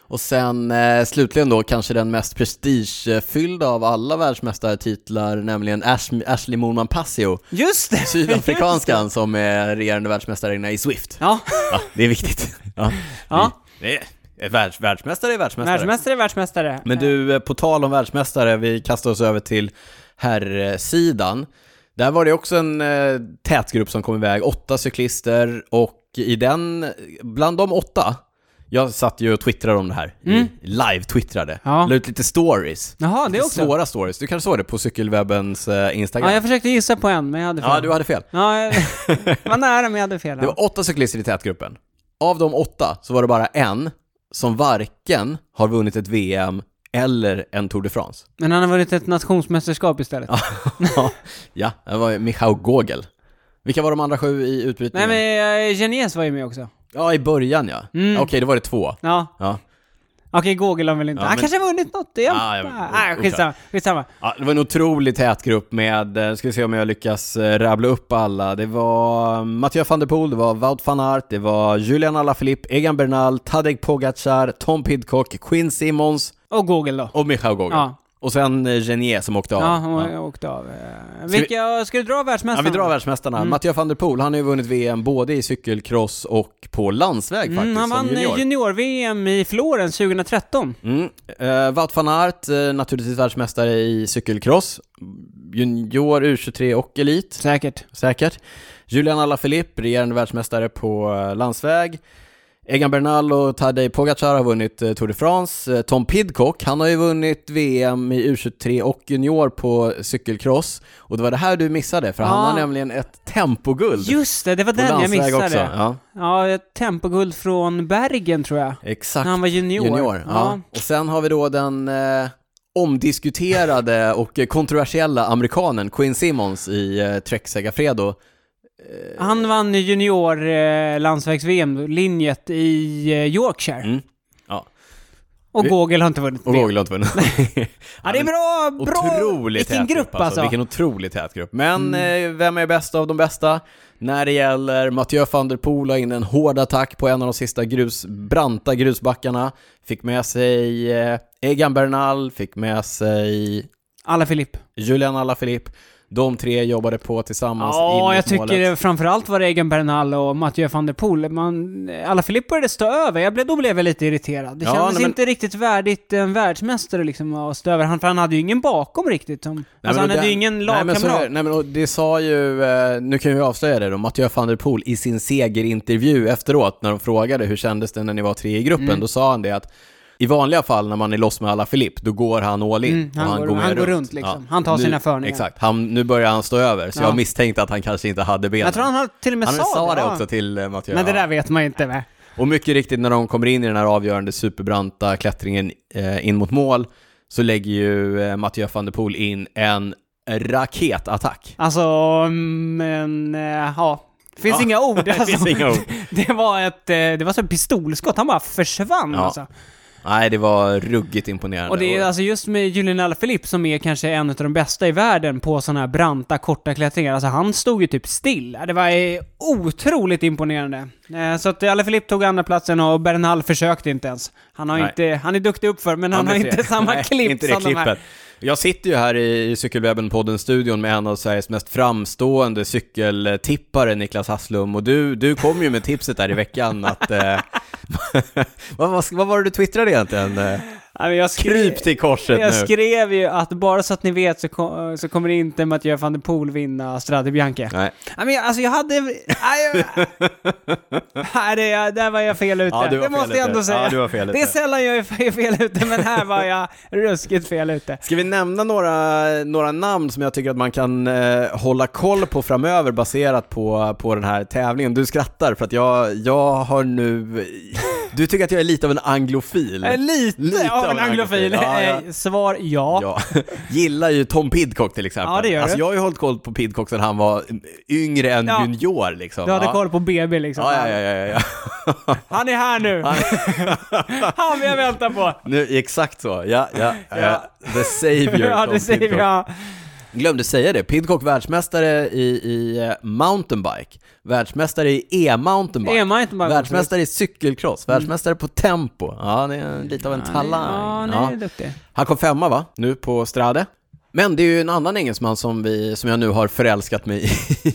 Och sen eh, slutligen då kanske den mest prestigefyllda av alla världsmästartitlar, nämligen Ash Ashley Moolman Passio, Just det! sydafrikanskan som är regerande världsmästarinna i Swift. Ja, Ja, det är viktigt. Ja. ja. Det är, världs, världsmästare är världsmästare. Världsmästare är världsmästare. Men du, eh, på tal om världsmästare, vi kastar oss över till herrsidan. Där var det också en eh, tät grupp som kom iväg, åtta cyklister och i den, bland de åtta, jag satt ju och twittrade om det här, Mm. live-twittrade, Ja. la ut lite stories. Jaha, det Lite också. Svåra stories, du kanske såg det på cykelwebbens eh, Instagram? Ja, jag försökte gissa på en, men jag hade fel. Ja, du hade fel. Ja, jag var nära, men jag hade fel. Det var åtta cyklister i tätgruppen. Av de åtta så var det bara en som varken har vunnit ett VM eller en Tour de France. Men han har vunnit ett nationsmästerskap istället. ja, det var Michał Gogel. Vilka var de andra sju i Nej utbrytningen? men uh, Genies var ju med också. Ja, i början ja. Mm. Okej, då var det två. Ja. Ja. Okej, Google har väl inte. Ja, han men- kanske har vunnit något igen. Ja, jag- Nej, skitsamma. skitsamma. ja, det var en otroligt tät grupp med, eh, ska vi se om jag lyckas eh, rabbla upp alla. Det var Mathieu van der Poel, det var Wout van Aert, det var Julian Alaphilippe, Egan Bernal, Tadej Pogacar, Tom Pidcock, Quinn Simmons Och Google då. och Michał Gogel. Ja. Och sen eh, Genier som åkte av. Ja, han Ja. åkte av. Eh, vi- Vilka, ska du dra Ja, världsmästarna? vi drar världsmästarna. Mm. Mathieu van der Poel, han har ju vunnit VM både i cykelcross och på landsväg faktiskt, Mm, han som vann junior. junior-VM i Florens 2013. Mm. Uh, Wout van Aert, eh, naturligtvis världsmästare i cykelcross. Junior, U23 och elit, Säkert. säkert. Julian Alaphilippe, regerande världsmästare på eh, landsväg. Egan Bernal och Tadej Pogacar har vunnit eh, Tour de France. Eh, Tom Pidcock, han har ju vunnit VM i U23 och junior på cykelcross. Och det var det här du missade, för han Ah. har nämligen ett tempoguld. Just det, det var den jag missade. också. Ja, Ja, ett tempoguld från Bergen tror jag. exakt. När han var junior. Junior, ja. Och sen har vi då den eh, omdiskuterade och kontroversiella amerikanen Quinn Simmons i eh, Trek Segafredo. Han vann junior eh, landsvägs-VM, linjet i eh, Yorkshire. Mm. Ja. Och Vi- Google har inte vunnit Och VM. Gogel har inte vunnit. Ja, det är bra, bra. Otroligt Vilken tät grupp alltså. Vilken otroligt tät grupp. Men Mm. eh, vem är bäst av de bästa? När det gäller Mathieu van der Poel la in en hård attack på en av de sista grus, branta grusbackarna. Fick med sig eh, Egan Bernal, fick med sig Alla Filip. Julian Alaphilippe. De tre jobbade på tillsammans Ja, jag tycker framförallt var det Egan Bernal och Mathieu van der Poel. Man, alla Filip började stå över. Jag blev, då blev jag lite irriterad. Det Ja, kändes nej, men- inte riktigt värdigt en världsmästare liksom att stå över. Han, för han hade ju ingen bakom riktigt. Som, Nej, alltså han hade det- ju ingen nej, men, så, lagkamrat. nej men och det sa ju, eh, nu kan vi avslöja det då, Mathieu van der Poel i sin segerintervju efteråt när de frågade hur kändes det när ni var tre i gruppen, Mm. då sa han det att i vanliga fall när man är loss med alla Filip, då går han all in. Mm, han och går- med han går runt, liksom. Han tar nu, sina förningar. Exakt, han, nu börjar han stå över, så Ja. jag misstänkte att han kanske inte hade benen. Jag tror han till och med han sa, sa det ja. också till eh, Mathieu. Men det ja. där vet man inte med. Och mycket riktigt när de kommer in i den här avgörande superbranta klättringen eh, in mot mål så lägger ju eh, Mathieu van der Poel in en raketattack. Alltså, men eh, ja. Det finns Ja, inga ord. Det Alltså. finns inga ord. Det var ett, eh, det var så ett pistolskott. Han bara försvann Ja. alltså. Nej, det var ruggigt imponerande. Och det är alltså just med Julian Alaphilippe som är kanske en av de bästa i världen på sådana här branta, korta klättringar. Alltså han stod ju typ still. Det var otroligt imponerande. Eh, Så att Alaphilippe tog andra platsen och Bernal försökte inte ens. Han har Nej. inte, han är duktig uppför men han har är inte samma Nej, klipp inte det som de här. klippet. Jag sitter ju här i, i Cykelwebben-podden-studion med en av Sveriges mest framstående cykeltippare, Niklas Hasslum, och du, du kom ju med tipset där i veckan att... Eh, vad, vad, vad var det du twittrade egentligen? Jag skrev- Kryp till korset Jag nu. skrev ju att bara så att ni vet så, kom, så kommer inte Mathieu van der Poel vinna Strade Bianche. Nej. Men jag- alltså jag hade... Nej, jag- Nej, det, där var jag fel ute. Ja, det måste jag ändå ute. säga. Ja, du var fel det är ute. sällan jag är fe- fel ute, men här var jag ruskigt fel ute. Ska vi nämna några, några namn som jag tycker att man kan eh, hålla koll på framöver baserat på, på den här tävlingen? Du skrattar för att jag, jag har nu Du tycker att jag är lite av en anglofil? Eh, Lite, Lite av en anglofil. Ja, ja. Eh, Svar ja. Ja, gillar ju Tom Pidcock till exempel. Ja, det gör alltså du. jag har ju hållit koll på Pidcock sedan han var yngre än Ja. junior liksom. Du hade ja. koll på BB liksom. Ja, ja, ja, ja, ja. Han är här nu! Han vi har väntat på! Nu, exakt så, ja, ja, Ja. ja. The savior Ja, Tom Pidcock. jag. Glömde säga det, Pidcock världsmästare i, i eh, mountainbike, världsmästare i e-mountainbike, bara världsmästare i cykelcross, världsmästare på tempo. Ja, det är lite av en talang. Ja, nej, Ja. Han kom femma va, nu på Strade. Men det är ju en annan engelsman som, vi, som jag nu har förälskat mig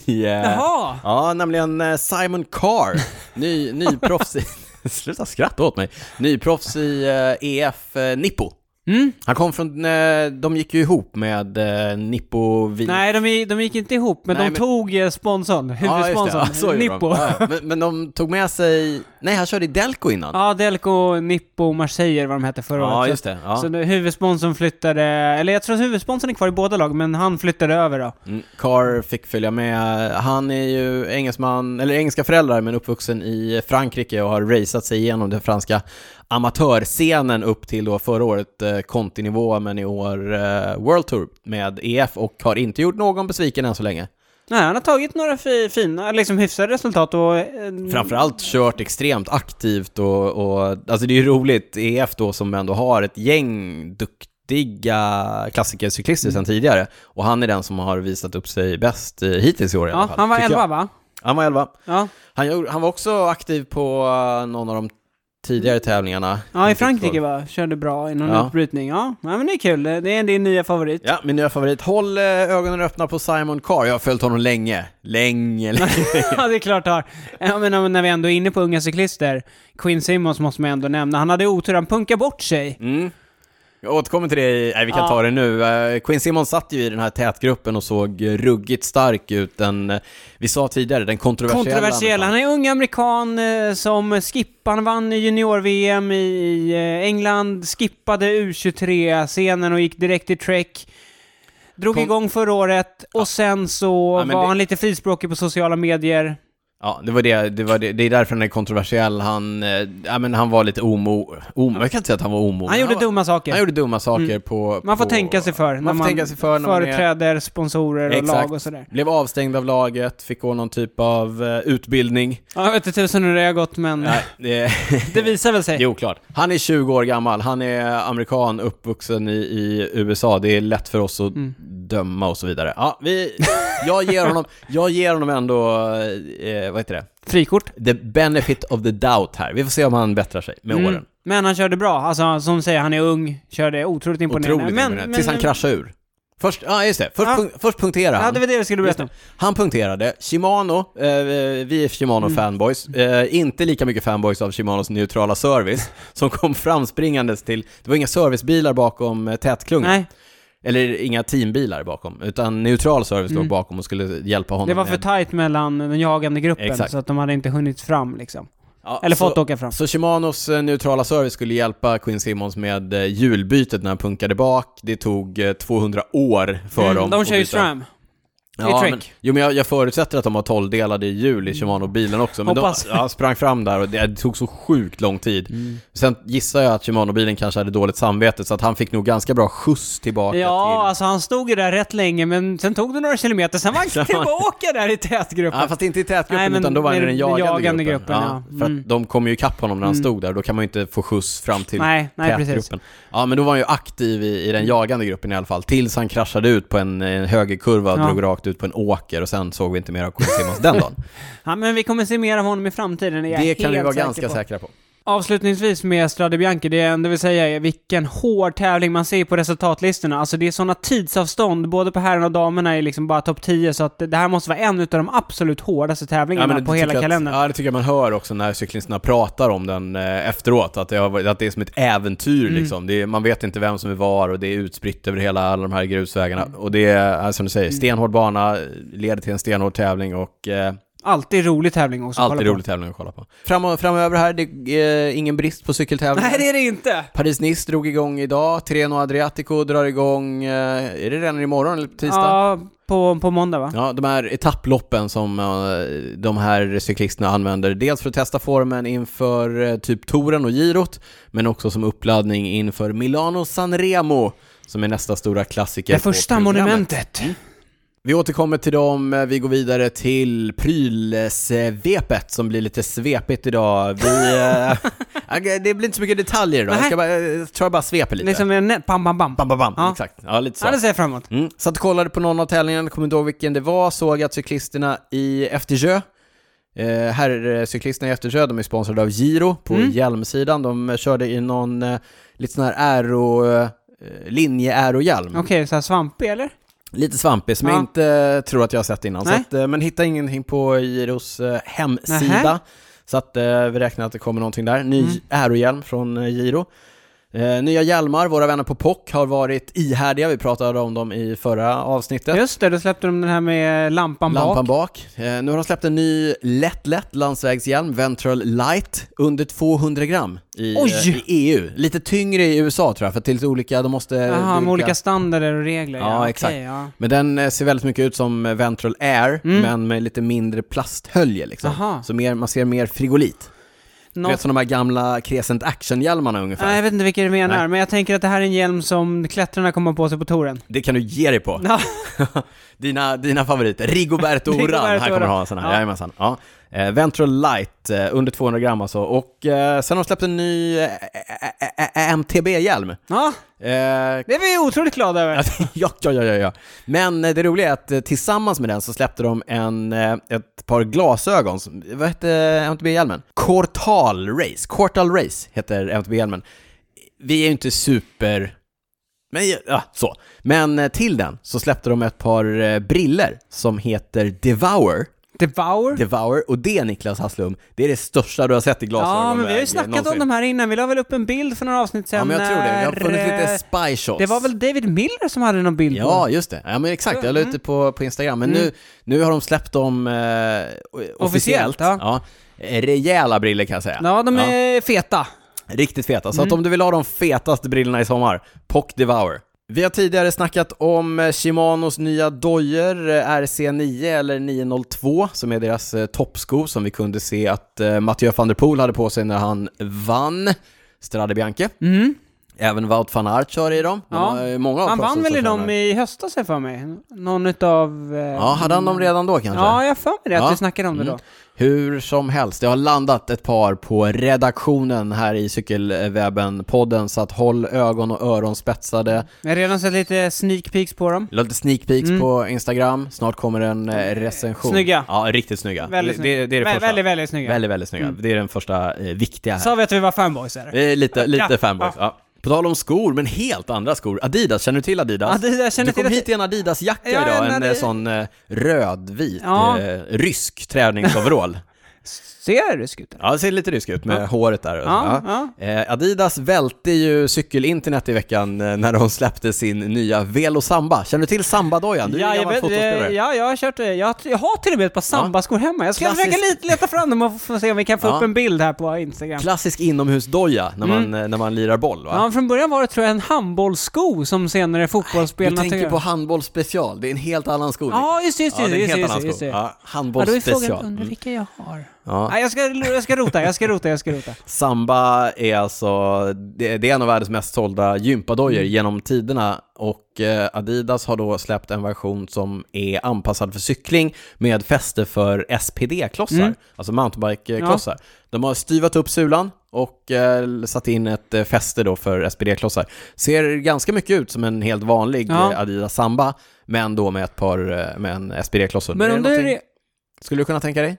i. eh, Jaha! Ja, nämligen eh, Simon Carr, ny, nyproffs i... Sluta skratta åt mig. Nyproffs i EF eh, Nippo. Mm? Han kom från, eh, de gick ju ihop med eh, Nippo Vi... Nej, de, gick- de gick inte ihop, men Nej, de men- tog eh, sponsorn, Ja, just det. huvudsponsorn, Ja, så gjorde de. Nippo. Ja, ja. men, men de tog med sig, nej han körde i Delco innan. Ja, Delco, Nippo, Marseille vad de hette förra Ja, året. just Så- det. Ja. Så nu, huvudsponsorn flyttade, eller jag tror att huvudsponsorn är kvar i båda lag, men han flyttade över då. Mm, Carr fick följa med. Han är ju engelsman, eller engelska föräldrar men uppvuxen i Frankrike och har raceat sig igenom den franska amatörscenen upp till då förra året eh, kontinivå men i år eh, World Tour med EF och har inte gjort någon besviken än så länge. Nej, han har tagit några fi, fina, liksom hyfsade resultat och... Eh, Framförallt kört extremt aktivt och, och alltså det är ju roligt, EF då som ändå har ett gäng duktiga klassikercyklister Mm. sedan tidigare och han är den som har visat upp sig bäst eh, hittills i år i alla Ja, fall. han var tycker 11 jag. va? Han var 11. Ja. Han, han var också aktiv på uh, någon av de tidigare tävlingarna. Ja, i Frankrike va? Körde bra i någon Ja. utbrytning. Ja, ja, men det är kul. Det är din nya favorit. Ja, min nya favorit. Håll eh, ögonen öppna på Simon Carr. Jag har följt honom länge. Länge, länge. ja, det är klart har. Ja, men när vi ändå är inne på unga cyklister, Quinn Simmons måste man ändå nämna. Han hade otur, han punkade bort sig. Mm. Jag återkommer till det, i- nej vi kan Ja. ta det nu. Uh, Quinn Simmons satt ju i den här tätgruppen och såg eh, ruggigt stark ut. Den, eh, vi sa tidigare, den kontroversiella. Kontroversiell. Han är ung amerikan eh, som skippade, han vann i junior-VM i, i eh, England, skippade U23-scenen och gick direkt till Trek. Drog Kom- igång förra året och sen så Ja, var det- han lite frispråkig på sociala medier. Ja, det var det, det var det, det är därför han är kontroversiell. Han, eh, ja men han var lite omo, omo, jag kan inte säga att han var omo. Han gjorde dumma saker. Han gjorde dumma saker Mm. på... Man får på, tänka sig för när Man man, får tänka sig för när man är, företräder sponsorer och Exakt. lag och sådär. Blev avstängd av laget, fick gå någon typ av eh, utbildning. Ja, jag vet inte tusen hur det har gått, men Nej, det, det visar väl sig. det är oklart. Han är 20 år gammal, han är amerikan, uppvuxen i, i USA. Det är lätt för oss att Mm. döma och så vidare. Ja, vi, jag, ger honom, jag ger honom ändå, eh, vad heter det? Frikort. The benefit of the doubt här. Vi får se om han bättrar sig med Mm. åren. Men han körde bra. Alltså, som säger, han är ung, körde otroligt imponerande. Otroligt men, imponerande. men, Tills han kraschade ur. Först, ja just det, först, Ja. punk, först punkterade Ja, han. det var det jag skulle berätta om. Han punkterade, Shimano, eh, vi är Shimano Mm. fanboys, eh, inte lika mycket fanboys av Shimanos neutrala service, som kom framspringandes till, det var inga servicebilar bakom eh, tätklungan, Nej, eller inga teambilar bakom, utan neutral service låg Mm. bakom och skulle hjälpa honom det var för tajt mellan den jagande gruppen, Exakt. så att de hade inte hunnit fram liksom. Ja, Eller så, fått åka fram. Så Shimanos eh, neutrala service skulle hjälpa Quinn Simmons med eh, hjulbytet när han punkade bak, det tog eh, 200 år för Mm, dem de kör ju byta. Ja, i men, jo men jag, jag förutsätter att de har 12-delade hjul i Shimano-bilen också, men de Hoppas. ja, sprang fram där och det, det tog så sjukt lång tid. Mm. Sen gissar jag att Shimano-bilen kanske hade dåligt samvete, så att han fick nog ganska bra skjuts tillbaka Ja, till... alltså han stod ju där rätt länge, men sen tog det några kilometer, sen var han tillbaka där i tätgruppen. Ja, fast inte i tätgruppen, Nej, men utan då var han i den jagande, jagande gruppen. gruppen, ja. För Mm. att de kom ju ikapp honom när han Mm. stod där, då kan man ju inte få skjuts fram till nej, nej precis. tätgruppen. Ja, men då var han ju aktiv i, i den jagande gruppen i alla fall, tills han kraschade ut på en, en högerkurva och Ja. drog rakt ut på en åker och sen såg vi inte mer av Simmons den dagen. Ja, men vi kommer se mer av honom i framtiden, det är jag Det kan vi vara ganska på. säkra på. Avslutningsvis med Strade Bianchi, det, är, det vill säga vilken hård tävling man ser på resultatlistorna. Alltså det är sådana tidsavstånd, både på herrarna och damerna är liksom bara topp 10, så att det här måste vara en av de absolut hårdaste tävlingarna på det hela tycker jag kalendern. Att, ja, det tycker jag man hör också när cyklisterna pratar om den eh, efteråt, att det, har, att det är som ett äventyr Mm. liksom. Är, man vet inte vem som är var och det är utspritt över hela alla de här grusvägarna. Och det är, ja, som du säger, Mm. stenhård bana, leder till en stenhård tävling och eh, Alltid rolig tävling också att Alltid kolla på. rolig tävling att kolla på. Fram, framöver här, det är eh, ingen brist på cykeltävlingar. Nej, det är det inte! Paris-Nice drog igång idag, Treno Adriatico drar igång, eh, är det redan imorgon eller tisdag? Ja, på, på måndag va? Ja, de här etapploppen som eh, de här cyklisterna använder, dels för att testa formen inför typ touren och girot, men också som uppladdning inför Milano Sanremo, som är nästa stora klassiker Det första monumentet. Vi återkommer till dem, eh, vi går vidare till prylsvepet som blir lite svepigt idag. Vi, eh, det blir inte så mycket detaljer idag, jag ska bara, jag tror jag bara sveper lite. Liksom en bam, bam, bam. Bam, bam, bam. Ja. Exakt. Ja, lite så. Ja, det ser jag fram emot. Mm. Satt och kollade på någon av tävlingarna, kommer inte ihåg vilken det var, såg att cyklisterna i Eftersjö, eh, herrcyklisterna i Eftersjö, de är sponsrade av Giro på Mm. hjälmsidan, de eh, körde i någon eh, lite sån här aero, eh, linje-aerohjälm. Okej, så här svampig eller? Lite svampig som Ja. jag inte tror att jag har sett innan. Så att, eh, men hittade ingenting på Giros eh, hemsida. Nähä. Så att eh, vi räknar att det kommer någonting där. Ny Mm. aerohjälm från Giro. Eh, nya hjälmar, våra vänner på POC har varit ihärdiga, vi pratade om dem i förra avsnittet. Just det, då släppte de den här med lampan, Lampan bak. bak. Eh, nu har de släppt en ny lätt lätt landsvägshjälm, Ventral Light, under 200 gram i, eh, i EU. Lite tyngre i USA tror jag, för är lite olika, de måste... Jaha, med olika standarder och regler. Ja, okej, exakt. Ja. Men den eh, ser väldigt mycket ut som Ventral Air, Mm. men med lite mindre plasthölje liksom. Aha. Så mer, man ser mer frigolit. Du vet som de här gamla Crescent Action-hjälmarna ungefär. Nej, jag vet inte vilka du menar, Nej. men jag tänker att det här är en hjälm som klättrarna kommer på sig på touren. Det kan du ge dig på. Ja, dina, dina favoriter. Rigoberto Oran, Rigoberto här kommer du ha en sån här. Ja. Jajamensan. Ja. Eh, Ventral Light, eh, under 200 gram alltså. Och eh, sen har de släppt en ny eh, eh, eh, MTB-hjälm. ja Eh, det är vi otroligt glada över. ja, ja, ja, ja. Men eh, det roliga är att eh, tillsammans med den så släppte de en, eh, ett par glasögon, som, vad hette MTB-hjälmen? Quartal Race, Quartal Race heter MTB-hjälmen. Vi är ju inte super... Men, ja, så. Men eh, till den så släppte de ett par eh, briller som heter Devour. Devour? Devour, och det Niklas Hasslum, det är det största du har sett i glasögon. Ja, men vi har ju snackat om de här innan. Vi la väl upp en bild för några avsnitt sedan Ja, men jag tror det. Vi har funnit lite eh, spy shots. Det var väl David Miller som hade någon bild Ja, just det. Ja, men exakt. Jag la ut det på, på Instagram. Men Mm. nu, nu har de släppt dem eh, officiellt. ja. Ja. Rejäla briller kan jag säga. Ja, de är feta. Riktigt feta. Så Mm. att om du vill ha de fetaste brillorna i sommar, POC Devour. Vi har tidigare snackat om eh, Shimanos nya dojor, eh, RC9 eller 902, som är deras eh, toppsko som vi kunde se att Mathieu van der Poel hade på sig när han vann Strade Bianche. Mm. Även Wout van Aert kör i dem. De Ja. har, många av Han vann väl i dem i höstas för mig. Någon utav... Eh, Ja, hade han dem redan då kanske? Ja, jag för mig det, att Ja. vi snackade om det Mm. då. Hur som helst, det har landat ett par på redaktionen här i Cykelwebben-podden, så att håll ögon och öron spetsade. Jag har redan sett lite sneak peeks på dem. Lite sneak peeks Mm. på Instagram, snart kommer en eh, recension. Snygga. Ja, riktigt snygga. Väldigt snygga. det, det är det Vä- första. väldigt, väldigt snygga. Väldigt, väldigt snygga. Mm. Det är den första eh, viktiga här. Sa vi att vi var fanboys eller? Är lite, lite Ja, fanboys. Ja. På tal om skor, men helt andra skor. Adidas, känner du till Adidas? Jag känner du kom till hit i en Adidas-jacka Ja, idag, en en, eh, sån eh, rödvit, Ja. eh, rysk träningsoverall. Ser rysk ut? ja, det ser lite rysk ut med Ja. håret där. Ja, Ja. ja. Eh, Adidas välte ju cykelinternet i veckan eh, när de släppte sin nya Velo Samba. Känner du till Samba-dojan? Du är Ja, jag, vet, fotbollsspelare. eh, ja, jag har kört det. Jag, jag har till och med ett par sambaskor hemma. Jag ska Klassisk- försöka lite leta fram dem och få se om vi kan få Ja. upp en bild här på Instagram. Klassisk inomhusdoja när man, Mm. eh, när man lirar boll va? Ja, från början var det tror jag en handbollssko som senare du fotbollsspelarna tänker tog på över. handboll special, det är en helt annan sko. Ja, just det, just ja, det, är en just helt just annan just sko. det. Ja, Ja, handboll då är frågan, undrar Mm. vilka jag har. Ja. Nej, jag ska, jag ska rota, jag ska rota, jag ska rota. Samba är alltså, det, det är en av världens mest sålda gympadojor Mm. genom tiderna och eh, Adidas har då släppt en version som är anpassad för cykling med fäste för SPD-klossar, Mm. alltså mountainbike-klossar. De har styvat upp sulan och eh, satt in ett eh, fäste då för SPD-klossar. Ser ganska mycket ut som en helt vanlig Ja. Adidas Samba, men då med ett par, med en SPD-kloss. Men Är om det du... någonting- Skulle du kunna tänka dig?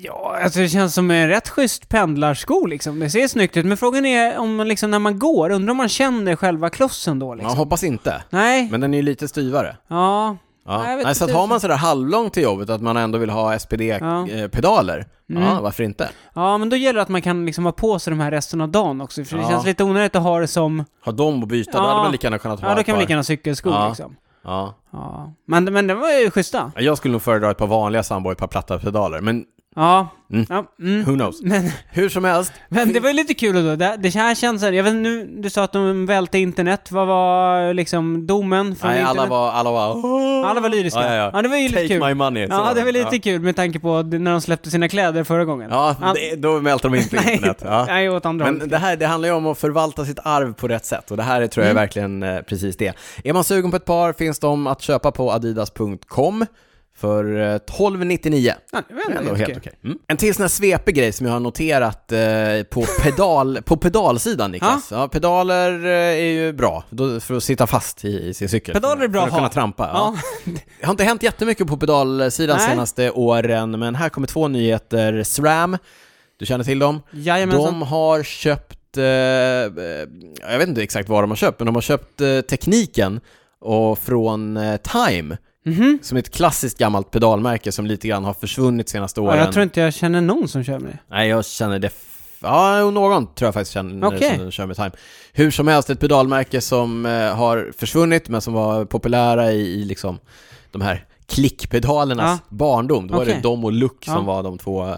Ja, alltså det känns som en rätt schysst pendlarsko liksom. Det ser snyggt ut, men frågan är om man liksom när man går, undrar om man känner själva klossen då Ja, liksom? hoppas inte. Nej, Men den är ju lite styvare. ja. Ja. Nej, Nej, så att har man sådär halvlångt till jobbet, att man ändå vill ha Ja. SPD-pedaler, ja. Mm. varför inte? Ja, men då gäller det att man kan liksom ha på sig de här resten av dagen också, för det Ja. känns lite onödigt att ha det som... Ha dem att byta, då Ja. hade man lika gärna kunnat ha Ja, då kan man lika gärna ha cykelskor Ja. liksom. Ja. Ja. Men, men det var ju schyssta. Jag skulle nog föredra ett par vanliga Soundboy, ett par platta pedaler, men Ja. Mm. ja mm. who knows? Men, Hur som helst, men det var ju lite kul då. Det, det här känns, jag vet inte, nu, du sa att de välte internet. Vad var liksom domen från nej, internet? alla var, alla var... Alla var lyriska. Ja, ja, ja. det var ju lite Take kul. my money. Ja, det var lite ja. kul med tanke på när de släppte sina kläder förra gången. Ja, Ja. det, då välter de in på Nej, internet. Ja. nej, åt andra Men hållet. det här det handlar ju om att förvalta sitt arv på rätt sätt och det här är, tror jag är Mm. verkligen eh, precis det. Är man sugen på ett par finns de att köpa på adidas.com för eh, 1299. Ja, det var är ändå helt okej. okej. Mm. En till sån här svepig grej som jag har noterat eh, på, pedal, på pedalsidan Niklas. Ja? pedaler eh, är ju bra då, för att sitta fast i, i sin cykel. Pedaler är bra för att att kunna ha. trampa. Ja. Ja. Det har inte hänt jättemycket på pedalsidan Nej. senaste åren, men här kommer två nyheter. SRAM, du känner till dem? Jajamensan. De har köpt, eh, eh, jag vet inte exakt vad de har köpt, men de har köpt eh, tekniken och från eh, Time, Mhm. som ett klassiskt gammalt pedalmärke som lite grann har försvunnit senaste åren. Ja, jag tror inte jag känner någon som kör med det. Nej, jag känner det... Ja, någon tror jag faktiskt känner Okej. som kör med Time. Hur som helst, ett pedalmärke som eh, har försvunnit, men som var populära i, i liksom de här klickpedalernas barndom. Då var Okej. det de och Look Ja. som var de två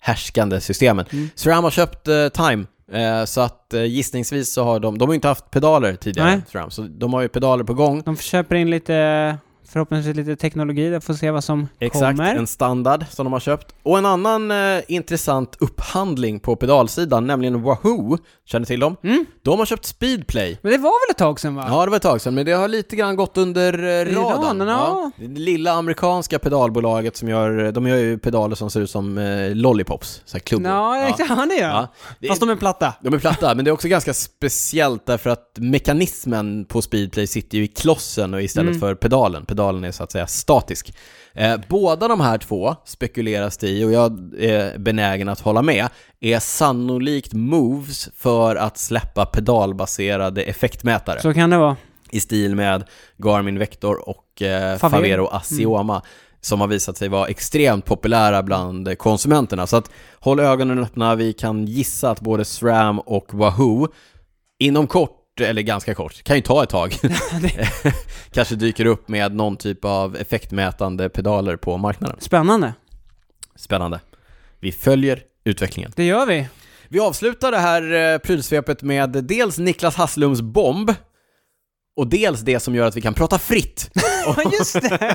härskande systemen. Mm. SRAM har köpt eh, Time, eh, så att eh, gissningsvis så har de... De har ju inte haft pedaler tidigare. SRAM, så de har ju pedaler på gång. De köper in lite, förhoppningsvis lite teknologi, där får se vad som Exakt, kommer. en standard som de har köpt. Och en annan eh, intressant upphandling på pedalsidan, nämligen Wahoo, känner till dem? Mm. De har köpt Speedplay. Men det var väl ett tag sedan va? Ja, det var ett tag sedan, men det har lite grann gått under eh, radarn. radarn, ja. Det lilla amerikanska pedalbolaget som gör, de gör ju pedaler som ser ut som eh, lollipops, så här klubbor. Ja, exakt. Ja, det gör Ja. Det, Fast de är platta. de är platta, men det är också ganska speciellt därför att mekanismen på Speedplay sitter ju i klossen och istället Mm. för pedalen. Pedalen är så att säga statisk. Eh, båda de här två spekuleras det i, och jag är benägen att hålla med, är sannolikt moves för att släppa pedalbaserade effektmätare Så kan det vara. i stil med Garmin Vector och eh, Favero. Favero Assioma som har visat sig vara extremt populära bland konsumenterna. Så att håll ögonen öppna, vi kan gissa att både SRAM och Wahoo inom kort, eller ganska kort, kan ju ta ett tag, kanske dyker upp med någon typ av effektmätande pedaler på marknaden. Spännande. Spännande. Vi följer utvecklingen. Det gör vi. Vi avslutar det här eh, prylsvepet med dels Niklas Hasslums bomb och dels det som gör att vi kan prata fritt. Ja, just det!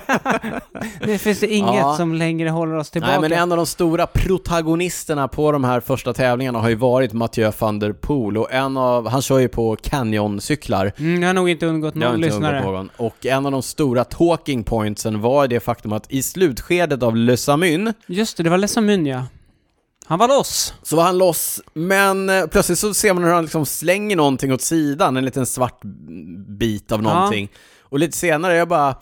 det finns det inget Ja. som längre håller oss tillbaka. Nej, men en av de stora protagonisterna på de här första tävlingarna har ju varit Mathieu van der Poel och en av, han kör ju på Canyon-cyklar. Mm, det har nog inte undgått någon inte lyssnare. undgått någon. Och en av de stora talking pointsen var det faktum att i slutskedet av Le Samyn Just det, det var Lesamyn ja. Han var loss. så var han loss, men eh, plötsligt så ser man hur han liksom slänger någonting åt sidan, en liten svart bit av Ja. någonting. Och lite senare, jag bara,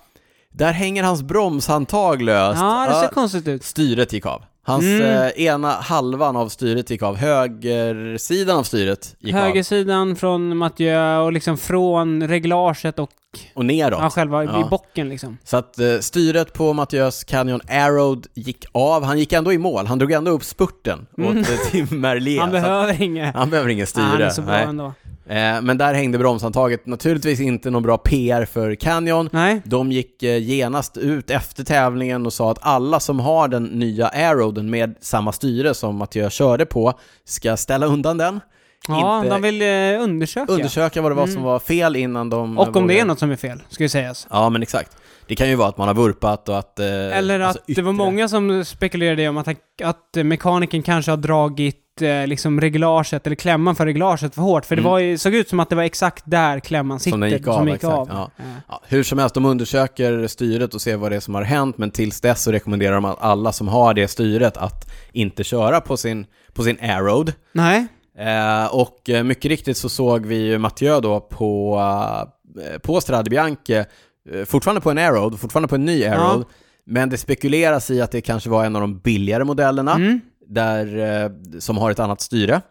där hänger hans bromshandtag löst. Ja, det ser Ja, konstigt ut. styret gick av. Hans Mm. eh, ena halvan av styret gick av, högersidan av styret gick av. Högersidan från Mathieu och liksom från reglaget och Och neråt. ja, själva i Ja. bocken liksom. Så att eh, styret på Mattias Canyon Arrowed gick av, han gick ändå i mål, han drog ändå upp spurten Mm. åt Tim Merlier. Han behöver inget. han behöver ingen styre. han är så bra nej. ändå. Eh, men där hängde bromshandtaget, naturligtvis inte någon bra PR för Canyon. Nej. De gick eh, genast ut efter tävlingen och sa att alla som har den nya Arrowden med samma styre som Mattias körde på ska ställa undan den. Ja, de vill eh, undersöka. Undersöka vad det var Mm. som var fel innan de... och om det vågade- är något som är fel, ska ju sägas. Ja, men exakt. Det kan ju vara att man har vurpat och att... Eh, Eller att alltså det var yttre- många som spekulerade om att, att mekaniken kanske har dragit eh, liksom reglaget, eller klämman för reglaget för hårt. För det Mm. var ju, såg ut som att det var exakt där klämman sitter. Som den gick av, exakt, ja. Ja. Ja, hur som helst, de undersöker styret och ser vad det är som har hänt, men tills dess så rekommenderar de att alla som har det styret att inte köra på sin, på sin Arrowed. Nej. Eh, och eh, mycket riktigt så såg vi ju Mathieu då på, eh, på Strade Bianche, fortfarande på en Arrowed, fortfarande på en ny Arrowed, men det spekuleras i att det kanske var en av de billigare modellerna, Mm. Där, eh, som har ett annat styre.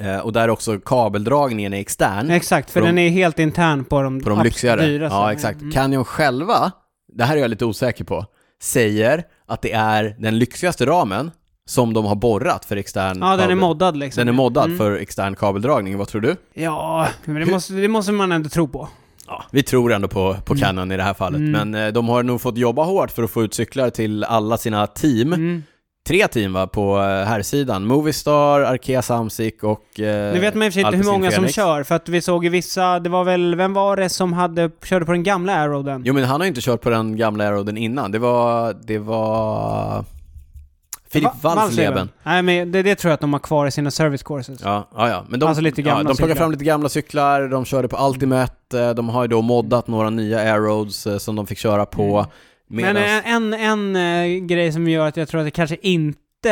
Eh, och där också kabeldragningen är extern. Exakt, för de- den är helt intern på de, På de lyxigare? dyraste. Ja, exakt. Mm. Canyon själva, det här är jag lite osäker på, säger att det är den lyxigaste ramen som de har borrat för extern Ja, den är kabel. moddad liksom. Den är moddad Mm. för extern kabeldragning, vad tror du? Ja, men det måste, det måste man ändå tro på. Ja, Vi tror ändå på, på Canon i det här fallet, Mm. men eh, de har nog fått jobba hårt för att få ut cyklar till alla sina team. Mm. Tre team va, på eh, här sidan Movistar, Arkea Samsic och... Eh, Nu vet man i och för sig inte hur många som Fenix. kör, för att vi såg ju vissa, det var väl, vem var det som hade, körde på den gamla Aeroden? Jo men han har ju inte kört på den gamla Aeroden innan, det var... Det var... Filip Va- Walsleben. Nej men det, det tror jag att de har kvar i sina service courses. Ja, ja, ja. Men de, Alltså lite gamla ja, de plockar fram lite gamla cyklar, de körde på Ultimate, eh, de har ju då moddat några nya Aeroads eh, som de fick köra på. Men medans- en, en, en eh, grej som gör att jag tror att det kanske inte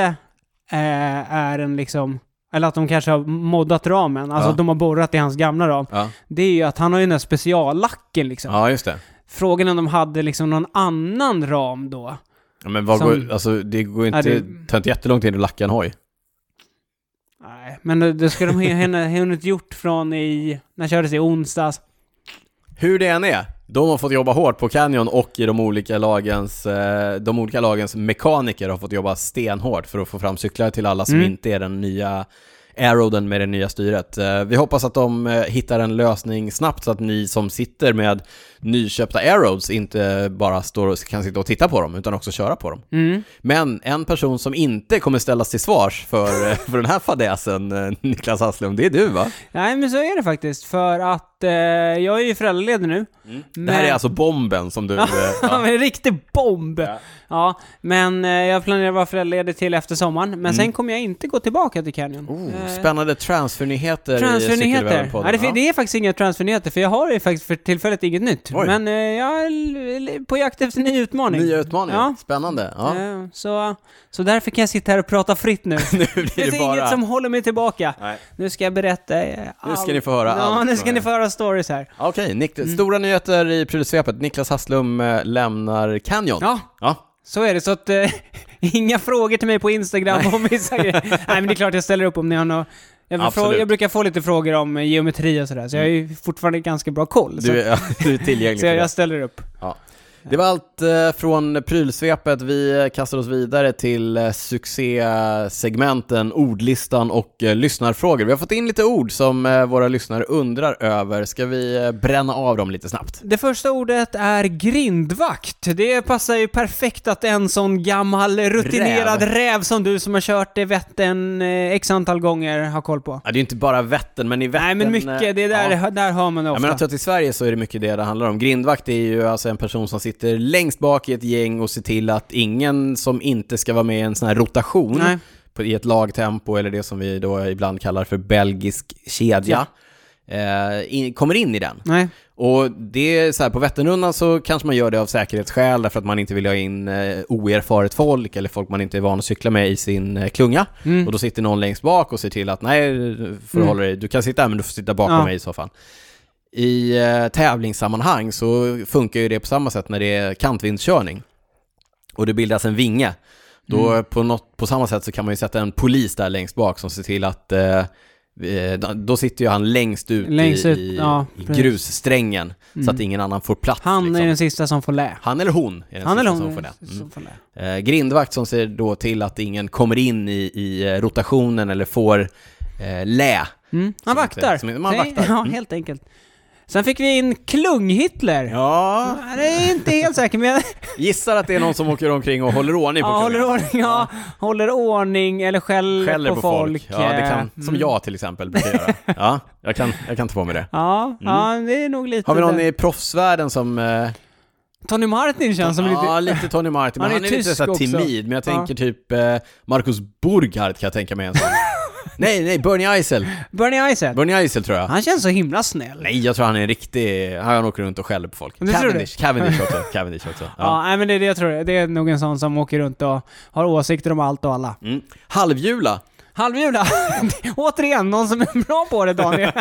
eh, är en liksom, eller att de kanske har moddat ramen, alltså Ja. de har borrat i hans gamla ram. ja. Det är ju att han har ju den här speciallacken liksom. ja, just det. Frågan är om de hade liksom någon annan ram då. Ja, men vad Som- går, alltså det går inte, det- tar inte jättelång tid att lacka en hoj. Nej, men det, det ska de ha hunnit- gjort från i, när kördes? I onsdags? Hur det än är, de har fått jobba hårt på Canyon och i de olika lagens, eh, de olika lagens mekaniker har fått jobba stenhårt för att få fram cyklar till alla som Mm. inte är den nya Aeroden med det nya styret. Eh, Vi hoppas att de eh, hittar en lösning snabbt så att ni som sitter med nyköpta Aerods inte bara står och kan sitta och titta på dem utan också köra på dem. Mm. Men en person som inte kommer ställas till svars för, för den här fadäsen, Niklas Hasslum, det är du va? Nej, men så är det faktiskt. För att eh, jag är ju föräldraledig nu. Det här är alltså bomben som du... eh, Ja, men en riktig bomb! Ja. Ja. men eh, jag planerar att vara föräldraledig till efter sommaren. Men sen kommer jag inte gå tillbaka till Canyon. Mm. Oh, Eh, spännande transfernyheter i Transfernyheter. Cykelwebben-podden. Ja, det, det är faktiskt inga transfernyheter, för jag har ju faktiskt för tillfället inget nytt. Oj. Men eh, jag är på jakt efter ny utmaning. Nya utmaningar, Ja. spännande. Ja. Eh, Så, så därför kan jag sitta här och prata fritt nu. nu Det blir finns det bara... inget som håller mig tillbaka. Nej. Nu ska jag berätta Nu ska ni få höra Ja, allt nu ska ni få höra stories här. Okej, Nik- Mm. stora nyheter i prylsvepet. Niklas Hasslum eh, lämnar Canyon. Ja, Ja. Så är det, så att eh, inga frågor till mig på Instagram om vissa grejer. Nej men det är klart jag ställer upp om ni har något... Jag, jag brukar få lite frågor om eh, geometri och sådär, så jag har ju fortfarande ganska bra koll. så Du, är- ja, du är tillgänglig så jag, jag ställer upp. Det var allt eh, från prylsvepet. Vi kastar oss vidare till eh, succésegmenten Ordlistan och eh, lyssnarfrågor. Vi har fått in lite ord som våra lyssnare undrar över. Ska vi bränna av dem lite snabbt? Det första ordet är grindvakt. Det passar ju perfekt att en sån gammal rutinerad räv, som du som har kört i Vättern x antal gånger har koll på. Ja, det är ju inte bara Vättern, men i Vättern... Nej men mycket, det är där, ja. där hör man det Ja, ofta. men jag tror att i Sverige så är det mycket det det handlar om. Grindvakt är ju alltså en person som sitter längst bak i ett gäng och ser till att ingen som inte ska vara med i en sån här rotation Nej. på, i ett lagtempo eller det som vi då ibland kallar för belgisk kedja eh, in, kommer in i den. Nej. Och det är så här, på Vätternrundan så kanske man gör det av säkerhetsskäl därför att man inte vill ha in eh, oerfaret folk eller folk man inte är van att cykla med i sin eh, klunga. Mm. Och då sitter någon längst bak och ser till att nej, får Mm. hålla dig, du kan sitta här men du får sitta bakom Ja. mig i så fall. I eh, tävlingssammanhang så funkar ju det på samma sätt när det är kantvindskörning. Och det bildas en vinge. Då Mm. på, något, på samma sätt så kan man ju sätta en polis där längst bak som ser till att eh, eh, då sitter ju han längst ut Längst i, ut, i, ja, i grussträngen så Mm. att ingen annan får plats. Han liksom. är den sista som får lä. han eller hon är den Han eller sista hon som får Mm. som får lä. Eh, grindvakt som ser då till att ingen kommer in i, i eh, rotationen eller får eh, lä. Mm. Han vaktar. som- man vaktar. Ja, Mm. helt enkelt. Sen fick vi in Klung-Hitler. Ja, Ja, Det är inte helt säker, men gissar att det är någon som åker omkring och håller ordning på ja, håller ordning, ja, håller ordning eller skäller, Skäller på, folk. Ja, det kan, eh, som mm. jag till exempel brukar göra. Ja, jag kan, jag kan ta på mig det. Ja, ja, det är nog lite Har vi någon i proffsvärlden som... Eh, Tony Martin känns som ja, lite... lite Tony Martin, men Han han är är, lite så timid. Men jag Ja. tänker typ eh, Marcus Burghardt kan jag tänka mig en sån. nej, nej, Bernie Eisel. Bernie Eisel. Bernie Eisel tror jag. Han känns så himla snäll. Nej, jag tror han är en riktig... Han åker runt och skäller på folk. Men tror Cavendish, Cavendish också. Cavendish också. Ja, Ja. nej, men det är det jag tror. Det är nog en sån som åker runt och har åsikter om allt och alla. Mm. Halvjula. Halvjula! Återigen, någon som är bra på det Daniel.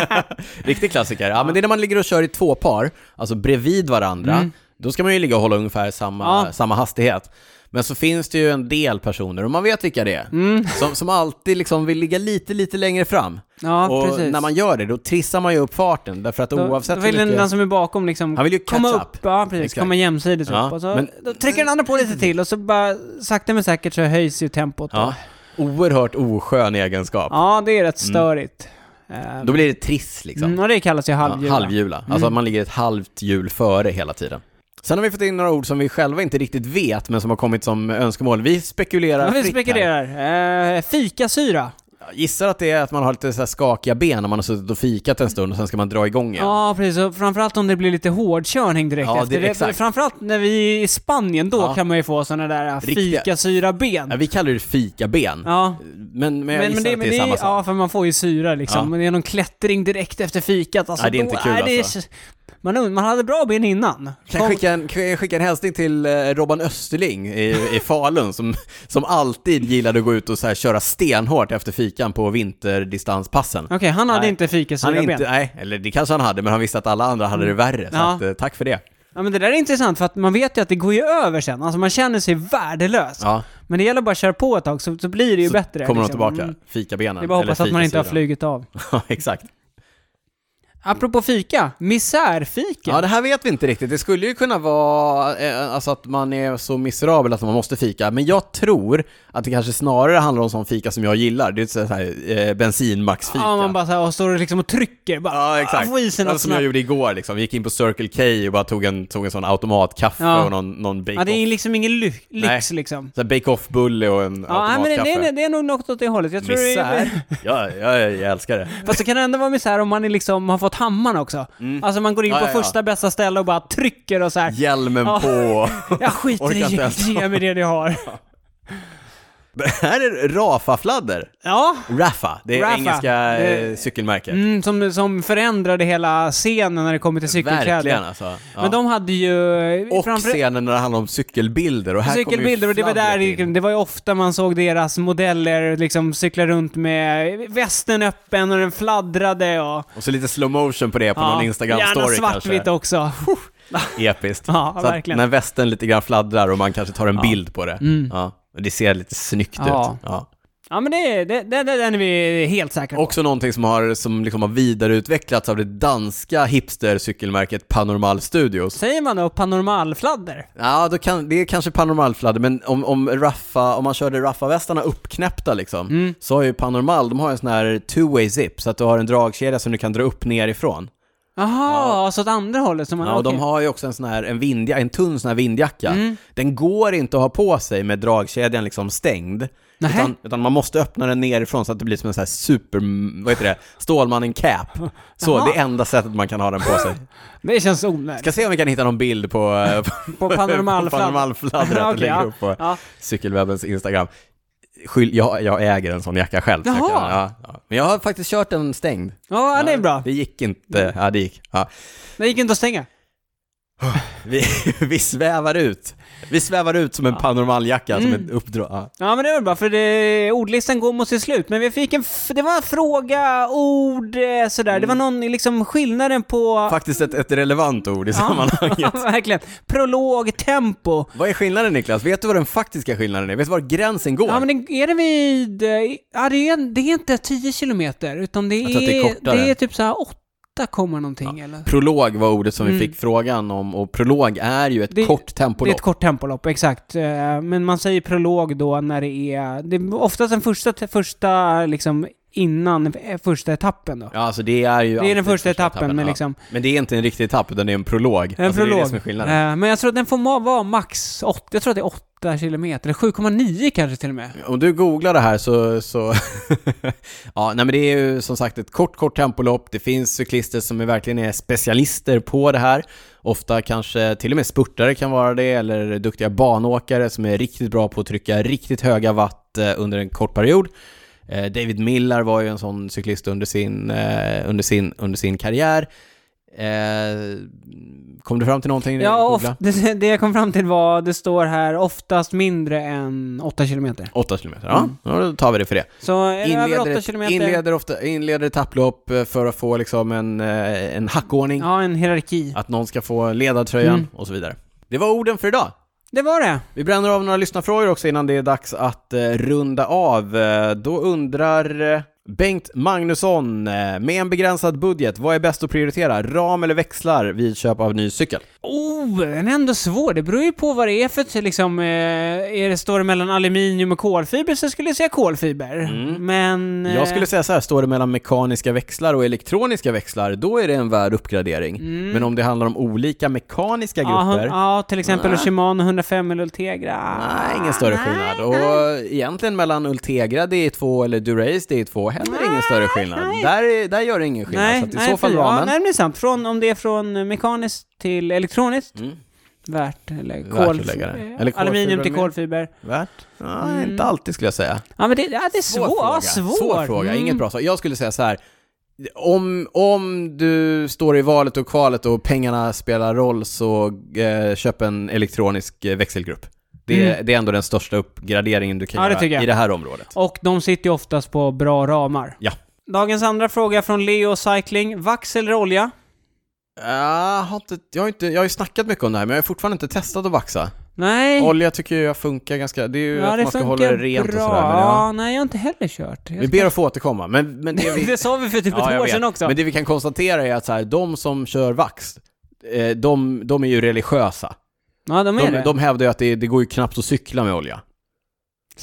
Riktig klassiker. Ja, men det är när man ligger och kör i två par, alltså bredvid varandra. Mm. Då ska man ju ligga och hålla ungefär samma, Ja. samma hastighet. Men så finns det ju en del personer, och man vet vilka det är, Mm. som, som alltid liksom vill ligga lite, lite längre fram. Ja, och precis. när man gör det, då trissar man ju upp farten, därför att Då, oavsett då vill mycket... den som är bakom liksom Han vill ju komma catch upp. up. Ja, precis. Exakt. Komma jämsides Ja, upp. Och så, men- då trycker den andra på lite till och så bara sakta men säkert så höjs ju tempot. då. Ja, oerhört oskön egenskap. Ja, det är rätt Mm. störigt. Eh, Då blir det triss liksom. mm, och det kallas ju Ja, halvjula. halvjula. Alltså Mm. att man ligger ett halvt hjul före hela tiden. Sen har vi fått in några ord som vi själva inte riktigt vet, men som har kommit som önskemål. Vi spekulerar vi fritt här. spekulerar. Eh, fikasyra. Jag Gissar att det är att man har lite så här skakiga ben när man har suttit och fikat en stund och sen ska man dra igång igen. Ja, precis. Och framförallt om det blir lite hårdkörning direkt Ja, efter det- exakt. Framförallt när vi är i Spanien, då Ja. kan man ju få sådana där Riktiga- fikasyra-ben. Ja, vi kallar det fikaben. Ja, Men, men jag gissar det, att det är samma sak. Ja, för man får ju syra liksom. Ja. Men det är någon klättring direkt efter fikat. Alltså, Nej, det är inte kul, det, alltså. Man, man hade bra ben innan. Kan jag skicka en, skicka en hälsning till eh, Robban Österling i, i Falun som, som alltid gillade att gå ut och så här köra stenhårt efter fikan på vinterdistanspassen. Okej, han hade Nej. inte fikasyra-ben. inte, nej, eller det kanske han hade, men han visste att alla andra hade det värre. Så Ja. att, eh, tack för det. Ja, men det där är intressant för att man vet ju att det går ju över sen. Alltså man känner sig värdelös. Ja, Men det gäller bara att köra på ett tag så, så blir det ju så bättre. kommer de liksom. tillbaka. Mm. Fikabenen. Det är bara att hoppas att man inte har flugit av. Ja, exakt. Apropå fika, misärfika. Ja, det här vet vi inte riktigt. Det skulle ju kunna vara eh, alltså att man är så miserabel att man måste fika, men jag tror att det kanske snarare handlar om sån fika som jag gillar. Det är så här eh, bensinmaxfika. Ja, man bara så här, och står liksom och trycker. Bara, Ja, exakt. Få i sig något Alltså, som jag gjorde igår liksom. Vi gick in på Circle K och bara tog en, tog en sån automatkaffe Ja. och någon, någon bake-off. Ja, det är liksom ingen ly- Nej. lyx liksom. Så bake-off-bulle och en Ja, nej, men det, automatkaffe. det, är- det är nog något åt det hållet. Jag tror det är, Misär. Ja, ja, jag älskar det. Fast det kan ändå vara misär om man är liksom, har fått hammaren också. Alltså man går in Mm. På ja, ja. första bästa ställe och bara trycker och så här. Hjälmen på. Jag skiter i, ge mig det ni har. Det här är Rafa-fladder. Ja, Raffa, det är Rapha. engelska Det- eh, cykelmärket. mm, som, som förändrade hela scenen när det kommer till cykelkläder. Verkligen alltså. Ja. Men de hade ju... och framför- scenen när det handlar om cykelbilder och här cykelbilder och det var där, in. det var ju ofta man såg deras modeller liksom cykla runt med västen öppen och den fladdrade och... Och så lite slow motion på det på någon Instagram-story Gärna svartvitt kanske. också. Episkt. Ja, så verkligen. när västen lite grann fladdrar och man kanske tar en Ja. bild på det. Mm. Ja. Och det ser lite snyggt Ja. ut. Ja. Ja men det, det, det, det den är vi helt säkra på. Också någonting som har, som liksom har vidareutvecklats av det danska hipster-cykelmärket Panormal Studios. Säger man då panormalfladder? Ja, då kan, det är kanske Panormal-fladder, men om, om, raffa, om man körde Raffa-västarna uppknäppta liksom, Mm. så har ju Panormal, de har en sån här two-way zip, så att du har en dragkedja som du kan dra upp nerifrån. Jaha, så åt andra hållet som man... Ja, och de har ju också en sån här, en, vindja, en tunn sån här vindjacka. Mm. Den går inte att ha på sig med dragkedjan liksom stängd. Utan, utan man måste öppna den nerifrån så att det blir som en sån här super, vad heter det, Stålmannen-cap. Så, Jaha. det är enda sättet man kan ha den på sig. Det känns onödigt. Ska se om vi kan hitta någon bild på, eh, På och Okej, lägga ja. upp på Ja. cykelwebbens Instagram. Skyll, jag, jag äger en sån jacka själv. så jag Jaha. kan- ja, ja. Men jag har faktiskt kört den stängd. ja, det är bra. Det gick inte, ja det gick. Ja. Det gick inte att stänga. Vi, vi svävar ut. Vi svävar ut som en panormaljacka, som Mm. ett uppdrag. Ja. Ja men det är väl bra, för det, ordlistan går mot sitt slut. Men vi fick en... F- det var en fråga, ord, eh, sådär. Det var någon, liksom skillnaden på... Faktiskt ett, ett relevant ord i sammanhanget. Ja, verkligen. Prolog, tempo. Vad är skillnaden Niklas? Vet du vad den faktiska skillnaden är? Vet du var gränsen går? Ja men det, är det vid... eh, Ja det är, det är inte 10 kilometer, utan det Jag tror att är, det är kortare. det är typ såhär 8 komma någonting eller? Prolog var ordet som Mm. vi fick frågan om och prolog är ju ett Det- kort Det är tempolopp. ett kort tempolopp, exakt. Eh, Men man säger prolog då när det är... Det är oftast den första, första liksom innan eh, första etappen då. Ja, alltså det är ju Det är den första etappen, men ja. liksom... Men det är inte en riktig etapp, utan det är en prolog. En alltså Det är det prolog. som är skillnaden. Eh, Men jag tror att den får vara max 8, jag tror att det är 8 kilometer, 7,9 kanske till och med. Om du googlar det här så... så ja, nej men det är ju som sagt ett kort, kort tempolopp. Det finns cyklister som är verkligen är specialister på det här. Ofta kanske till och med spurtare kan vara det, eller duktiga banåkare som är riktigt bra på att trycka riktigt höga watt eh, under en kort period. Eh, David Millar var ju en sån cyklist under sin, eh, under sin, under sin karriär. Eh, kom du fram till någonting? Ja, det, det jag kom fram till var, det står här oftast mindre än 8 kilometer. 8 kilometer, ja. Mm. ja. Då tar vi det för det. Så det över Inleder, 8 ett, kilometer, inleder, ofta, inleder etapplopp eh, för att få liksom en, eh, en hackordning, ja en hierarki. att någon ska få ledartröjan Mm. och så vidare. Det var orden för idag. Det var det. Vi bränner av några lyssnarfrågor också innan det är dags att eh, runda av. Då undrar Bengt Magnusson, eh, med en begränsad budget, vad är bäst att prioritera? Ram eller växlar vid köp av ny cykel? Oh, den är ändå svår. Det beror ju på vad det är för liksom, eh, är det, står det mellan aluminium och kolfiber så skulle jag säga kolfiber. Mm. Men... eh, Jag skulle säga så här, står det mellan mekaniska växlar och elektroniska växlar, då är det en värd uppgradering. Mm. Men om det handlar om olika mekaniska grupper, ja, till exempel Nej. Shimano 105 eller Ultegra. nej, ingen större skillnad. Och egentligen mellan Ultegra D2 eller Durace D2, heller ingen större skillnad. nej. Där, är- där gör det ingen skillnad. Nej, så att i nej, så fall för- Ja, ramen. nej, men det är sant. Från, om det är från mekaniskt till elektroniskt, Mm. värt. Eller, Värt kol, det. eh, Eller aluminium till kolfiber. Värt? Ja, Mm. inte alltid skulle jag säga. Ja, men det, ja, det är svår, Svår ja, fråga. svår. Svår fråga, Mm. inget bra svar. Jag skulle säga så här. Om, om du står i valet och kvalet och pengarna spelar roll så eh, köp en elektronisk eh, växelgrupp. Det, Mm. det är ändå den största uppgraderingen du kan Ja, det göra jag. i det här området. Och de sitter ju oftast på bra ramar. Ja. Dagens andra fråga från Leo Cycling. Vax eller olja? Jag har, inte, jag, har inte, jag har ju snackat mycket om det här, men jag har fortfarande inte testat att vaxa. Nej. Olja tycker jag funkar ganska, det är ju ja, att det man ska hålla det rent bra. och sådär. Men Ja, nej, jag har inte heller kört. Jag vi ska- ber att få återkomma, men, men det vi... det sa vi för typ Ja, ett år vet. sedan också. Men det vi kan konstatera är att så här, de som kör vax, eh, de, de är ju religiösa. Ja, de är De, det. de hävdar ju att det, det går ju knappt att cykla med olja.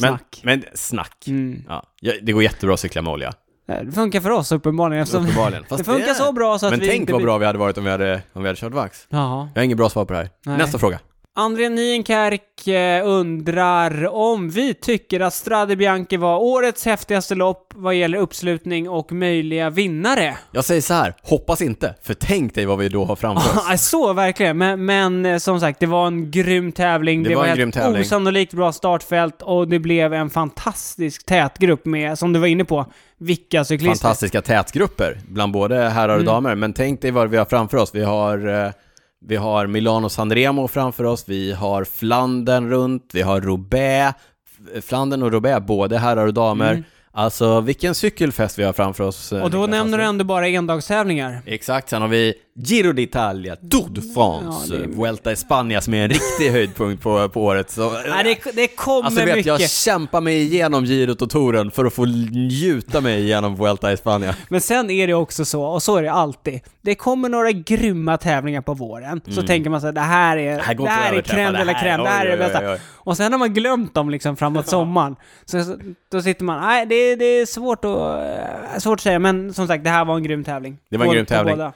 Men, Snack. Men snack. Mm. Ja, det går jättebra att cykla med olja. Det funkar för oss uppenbarligen eftersom Uppenbarligen. det Fast funkar så bra så att Men vi tänk inte vad bra vi hade varit om vi hade, om vi hade kört vax. Ja. Jag har inget bra svar på det här. Nej. Nästa fråga. André Nienkerk eh, undrar om vi tycker att Strade Bianchi var årets häftigaste lopp vad gäller uppslutning och möjliga vinnare. Jag säger så här, hoppas inte, för tänk dig vad vi då har framför oss. Så verkligen. Men, men eh, som sagt, det var en grym tävling. Det var en ett tävling. osannolikt bra startfält och det blev en fantastisk tätgrupp med, som du var inne på, vilka cyklister. Fantastiska tätgrupper bland både herrar och Mm. damer. Men tänk dig vad vi har framför oss. Vi har, eh, vi har Milano Sanremo framför oss, vi har Flandern runt, vi har Roubaix. Flandern och Roubaix, både herrar och damer. Mm. Alltså vilken cykelfest vi har framför oss. eh, Och då nämner du ändå bara endagstävlingar. Exakt, sen har vi Giro d'Italia, Tour de France, Ja, eh, Vuelta i Spanien som är en riktig höjdpunkt på, på året. Så, Nej, det, det kommer alltså vet, mycket. jag kämpar mig igenom girot och touren för att få njuta mig igenom Vuelta i Spanien. Men sen är det också så, och så är det alltid. Det kommer några grymma tävlingar på våren. Så tänker man så här, det här är, Mm. Det här det här är crème här- crème, det här är det bästa. Och sen har man glömt dem liksom framåt sommaren. Så, då sitter man, nej det, det är svårt att, äh, svårt att säga, men som sagt det här var en grym tävling. Det var en grym tävling. båda.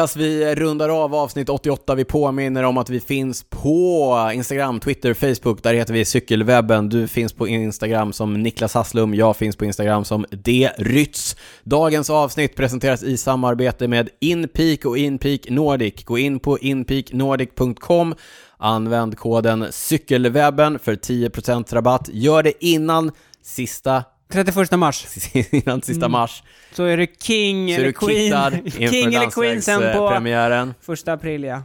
Niklas, vi rundar av avsnitt 88. Vi påminner om att vi finns på Instagram, Twitter, Facebook. Där heter vi Cykelwebben. Du finns på Instagram som Niklas Hasslum. Jag finns på Instagram som drytz. Dagens avsnitt presenteras i samarbete med Inpeak och Inpeak Nordic. Gå in på inpeaknordic.com. Använd koden cykelwebben för 10% rabatt. Gör det innan sista, 31 mars. innan sista Mm. mars. Så är det King Så är eller du kittad Queen. inför King eller Queen sen på landsvägspremiären. första april ja.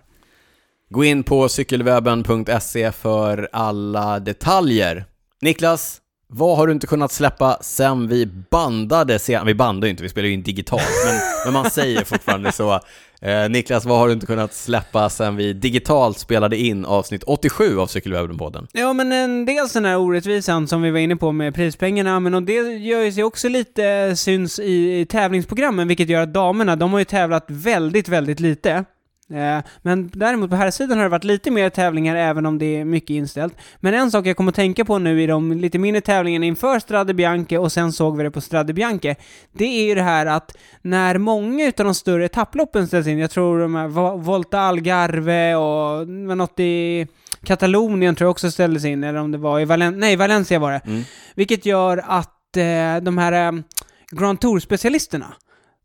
Gå in på cykelwebben.se för alla detaljer. Niklas, vad har du inte kunnat släppa sen vi bandade sen? Vi bandar ju inte, vi spelar ju in digitalt, men, men man säger fortfarande så. Eh, Niklas, vad har du inte kunnat släppa sen vi digitalt spelade in avsnitt 87 av Cykelwebben-podden? Ja, men en dels den här orättvisan som vi var inne på med prispengarna, men och det gör ju sig också lite eh, syns i, i tävlingsprogrammen, vilket gör att damerna, de har ju tävlat väldigt, väldigt lite. Eh, Men däremot på här sidan har det varit lite mer tävlingar även om det är mycket inställt. Men en sak jag kommer att tänka på nu i de lite mindre tävlingarna inför Strade Bianche och sen såg vi det på Strade Bianche. Det är ju det här att när många utav de större etapploppen ställs in, jag tror de här Vo- Volta Algarve och något i Katalonien tror jag också ställdes in, eller om det var i Valen nej, Valencia var det. Mm. Vilket gör att eh, de här eh, Grand Tour-specialisterna,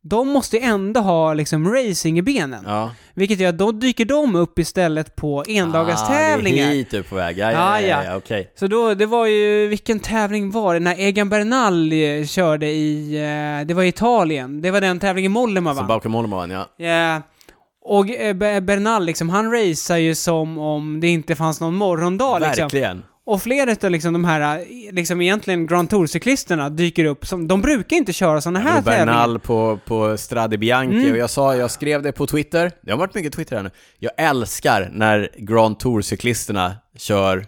de måste ändå ha liksom racing i benen. Ja. Vilket gör att då dyker de upp istället på endagstävlingar. Ah, det är hit du är på väg. Ja, Ja, ja, ja, ja. okej. Så då, det var ju, vilken tävling var det? När Egan Bernal eh, körde i, eh, det var i Italien. Det var den tävlingen Mollema Som vann. Bauke Mollema, ja. Ja. Och eh, Be- Bernal liksom, han racear ju som om det inte fanns någon morgondag liksom. Verkligen. Och flera av liksom de här, liksom egentligen Grand Tour-cyklisterna dyker upp som, de brukar inte köra sådana här tävlingar. Bernal på, på Strade Bianchi Mm. och jag sa, jag skrev det på Twitter, det har varit mycket Twitter här nu. Jag älskar när Grand Tour-cyklisterna kör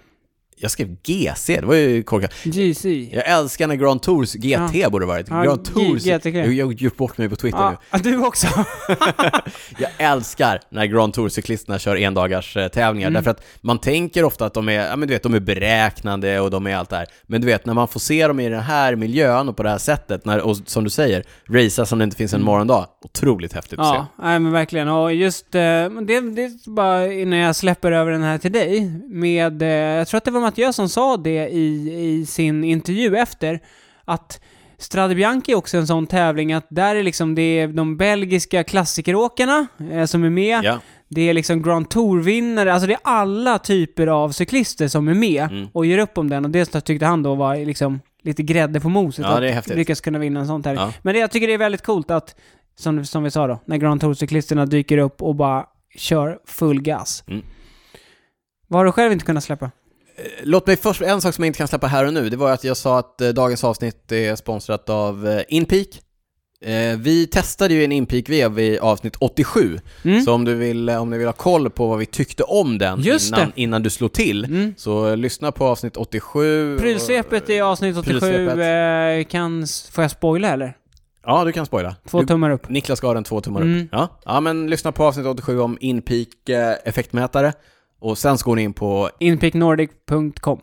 jag skrev GC, det var ju korkat. GC. Jag älskar när Grand Tours GT borde varit. Ja, Grand Tours, G- GTK. jag jag har gjort bort mig på Twitter nu. Ja, du också. Jag älskar när Grand Tour-cyklisterna kör endagars eh, tävlingar, Mm. därför att man tänker ofta att de är, ja men du vet, de är beräknande och de är allt det här. Men du vet, när man får se dem i den här miljön och på det här sättet, när, och som du säger, racea som det inte finns en morgondag, otroligt häftigt att se. Mm. Ja, men verkligen. Och just, eh, det, det är bara innan jag släpper över den här till dig, med, eh, jag tror att det var Mattias som sa det i, i sin intervju efter, att Strade Bianchi är också en sån tävling att där är liksom det är de belgiska klassikeråkarna eh, som är med. Ja. Det är liksom Grand Tour-vinnare, alltså det är alla typer av cyklister som är med Mm. och gör upp om den. Och det tyckte han då var liksom lite grädde på moset. Ja, att lyckas kunna vinna en sån tävling. Ja. Men det, jag tycker det är väldigt coolt att, som, som vi sa då, när Grand Tour-cyklisterna dyker upp och bara kör full gas. Mm. Vad har du själv inte kunnat släppa? Låt mig först, en sak som jag inte kan släppa här och nu, det var att jag sa att eh, dagens avsnitt är sponsrat av eh, Inpeak. Eh, vi testade ju en Inpeak-vev i avsnitt 87, Mm. så om du vill, eh, om ni vill ha koll på vad vi tyckte om den innan, innan du slår till, Mm. så eh, lyssna på avsnitt 87. och- Prylsvepet i avsnitt 87, Prylsvepet. eh, kan... Får jag spoila eller? Ja, du kan spoila. Två du, tummar upp. Niklas gav den två tummar Mm. upp. Ja. ja, men lyssna på avsnitt 87 om Inpeak eh, effektmätare, och sen så går ni in på Inpeaknordic.com.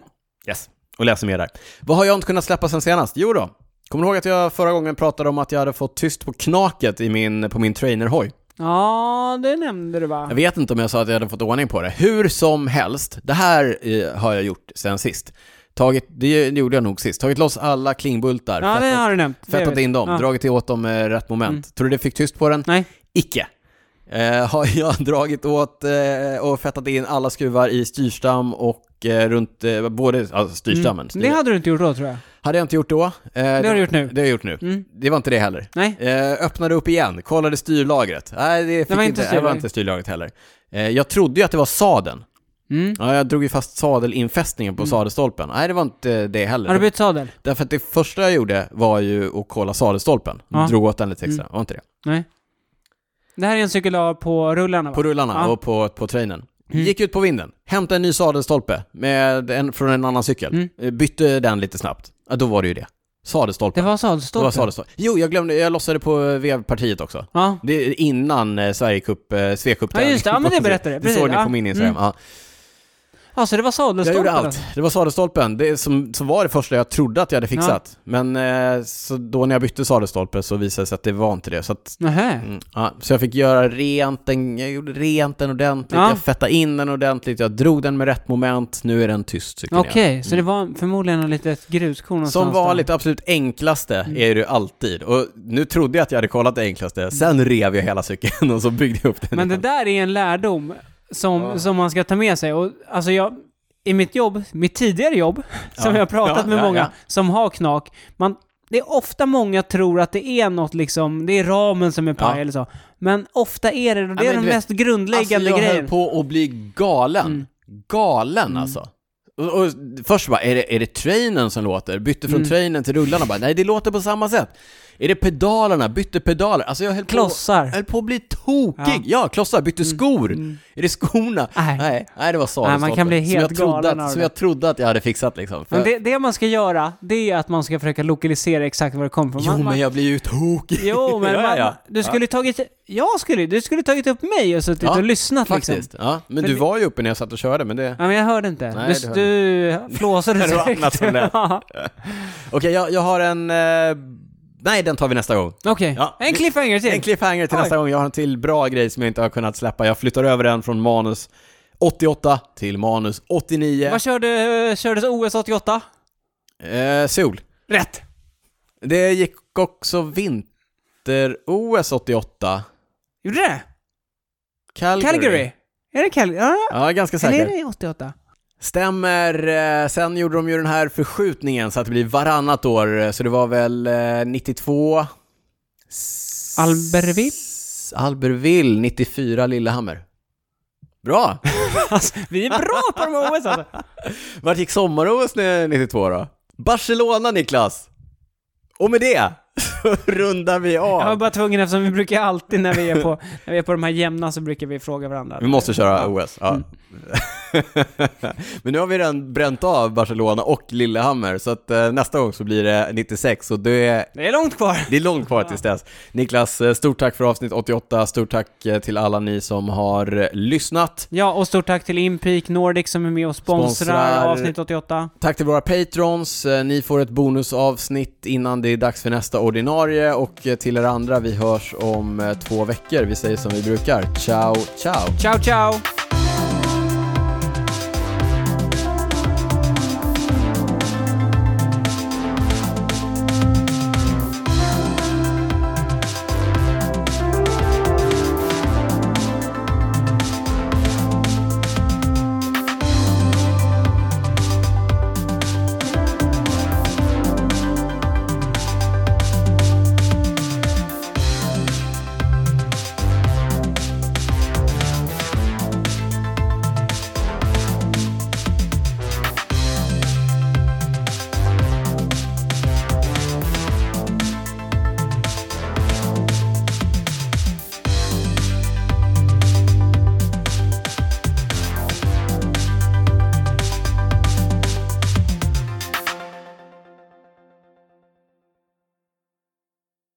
Yes, och läser mer där. Vad har jag inte kunnat släppa sen senast? Jo då, kommer du ihåg att jag förra gången pratade om att jag hade fått tyst på knaket i min, på min trainerhoj? Ja, det nämnde du va? Jag vet inte om jag sa att jag hade fått ordning på det. Hur som helst, det här eh, har jag gjort sen sist. Tagit, det gjorde jag nog sist, tagit loss alla klingbultar, Ja, det fettat, har du nämnt. Det fettat in dem. Ja. dragit åt dem med rätt moment. Mm. Tror du det fick tyst på den? Nej. Icke. Eh, har jag dragit åt eh, och fettat in alla skruvar i styrstam och eh, runt, eh, både, alltså styrstammen. Mm. Det hade du inte gjort då tror jag. Hade jag inte gjort då. Eh, det har du gjort nu. Det har jag gjort nu. Mm. Det var inte det heller. Nej. Eh, öppnade upp igen, kollade styrlagret. Nej, det, fick var inte, inte det var styrlagret. inte styrlagret heller. Jag trodde ju att det var sadeln. Mm. Ja, jag drog ju fast sadelinfästningen på Mm. sadelstolpen. Nej, det var inte det heller. Har du bytt sadel? Därför att det första jag gjorde var ju att kolla sadelstolpen. Ja. Drog åt den lite extra. Mm. Var inte det? Nej. Det här är en cykel du på rullarna va? På rullarna Ja. och på, på trainen. Mm. Gick ut på vinden, hämtade en ny sadelstolpe med en, från en annan cykel. Mm. Eh, Bytte den lite snabbt. Ja, då var det ju det. Sadelstolpen. Det var Det sadelstolpen? var sadelstolpen. Jo, jag glömde, jag lossade på vevpartiet också. Ja. Det är innan eh, Sverigecup, eh, Ja, just det. Ja, men det berättade jag. Det såg ni på min Instagram. Mm. Ja. Ja, så det var sadelstolpen Jag gjorde allt. alltså. Det var sadelstolpen, det som, som var det första jag trodde att jag hade fixat. Men eh, så då när jag bytte sadelstolpe så visade det sig att det var inte det. Så, att, mm, ja, så jag fick göra rent den, jag gjorde rent den ordentligt, Ja. jag fettade in den ordentligt, jag drog den med rätt moment, nu är den tyst Okej, igen. så det var förmodligen ett litet gruskorn Som vanligt, där. absolut enklaste Mm. är det alltid. Och nu trodde jag att jag hade kollat det enklaste, sen rev jag hela cykeln och så byggde jag upp den Men det igen. där är en lärdom som, Ja. som man ska ta med sig. Och alltså jag, i mitt jobb, mitt tidigare jobb, som Ja. jag har pratat med många som har knak, man, det är ofta många tror att det är något liksom, det är ramen som är paj eller så. Men ofta är det, det men är du de vet, mest grundläggande Alltså jag grejen. höll på att bli galen. Mm. Galen Mm. alltså. Och, och först bara, är det, är det trainen som låter? Bytte från Mm. trainen till rullarna bara, nej det låter på samma sätt. Är det pedalerna? Bytte pedaler? Alltså jag höll på, Klossar. jag höll på att bli tokig. Ja, klossar, bytte Mm. skor. Mm. Är det skorna? Nej. Nej, nej det var Nej, man kan bli Som helt trodde galen att, Som jag trodde att jag hade fixat liksom. För, Men det, det man ska göra, det är att man ska försöka lokalisera exakt var det kommer ifrån. jo Man- men jag blir ju tokig. Jo, men ja, man, ja. du skulle tagit... Jag skulle, du skulle tagit upp mig och suttit Ja, och lyssnat liksom. Faktiskt. Ja, men För du var ju uppe när jag satt och körde, men det... Ja, men jag hörde inte. Nej, du, du flåsade direkt. annat som lät. Ja. Okej, jag, jag har en... Eh... Nej, den tar vi nästa gång. Okej, Ja, en cliffhanger till. En cliffhanger till Oj. nästa gång. Jag har en till bra grej som jag inte har kunnat släppa. Jag flyttar över den från manus 88 till manus 89. Vad körde, kördes OS 88? Eh, sol. Rätt! Det gick också vinter-OS 88. Gjorde det? Calgary. Calgary? Är det Calgary? Ja, Ja, ganska eller är säker. det 88? Stämmer. Eh, Sen gjorde de ju den här förskjutningen så att det blir varannat år. Så det var väl eh, 92... S- Albertville? Albertville, 94 Lillehammer. Bra! Alltså, vi är bra på de här OS alltså. Vart gick sommar-OS nu 92 då? Barcelona Niklas! Och med det så rundar vi Jag var av. bara tvungen eftersom vi brukar alltid när vi är på, när vi är på de här jämna så brukar vi fråga varandra. Vi måste köra OS, ja. Mm. Men nu har vi redan bränt av Barcelona och Lillehammer, så att eh, nästa gång så blir det 96 och det är, Det är långt kvar. det är långt kvar tills dess. Niklas, eh, stort tack för avsnitt 88, stort tack eh, till alla ni som har lyssnat. Ja, och stort tack till Impeak Nordic som är med och sponsrar, Sponsrar. avsnitt 88. Tack till våra patrons, ni får ett bonusavsnitt innan det är dags för nästa ordinarie och till er andra, vi hörs om två veckor. Vi säger som vi brukar, ciao ciao! Ciao, ciao!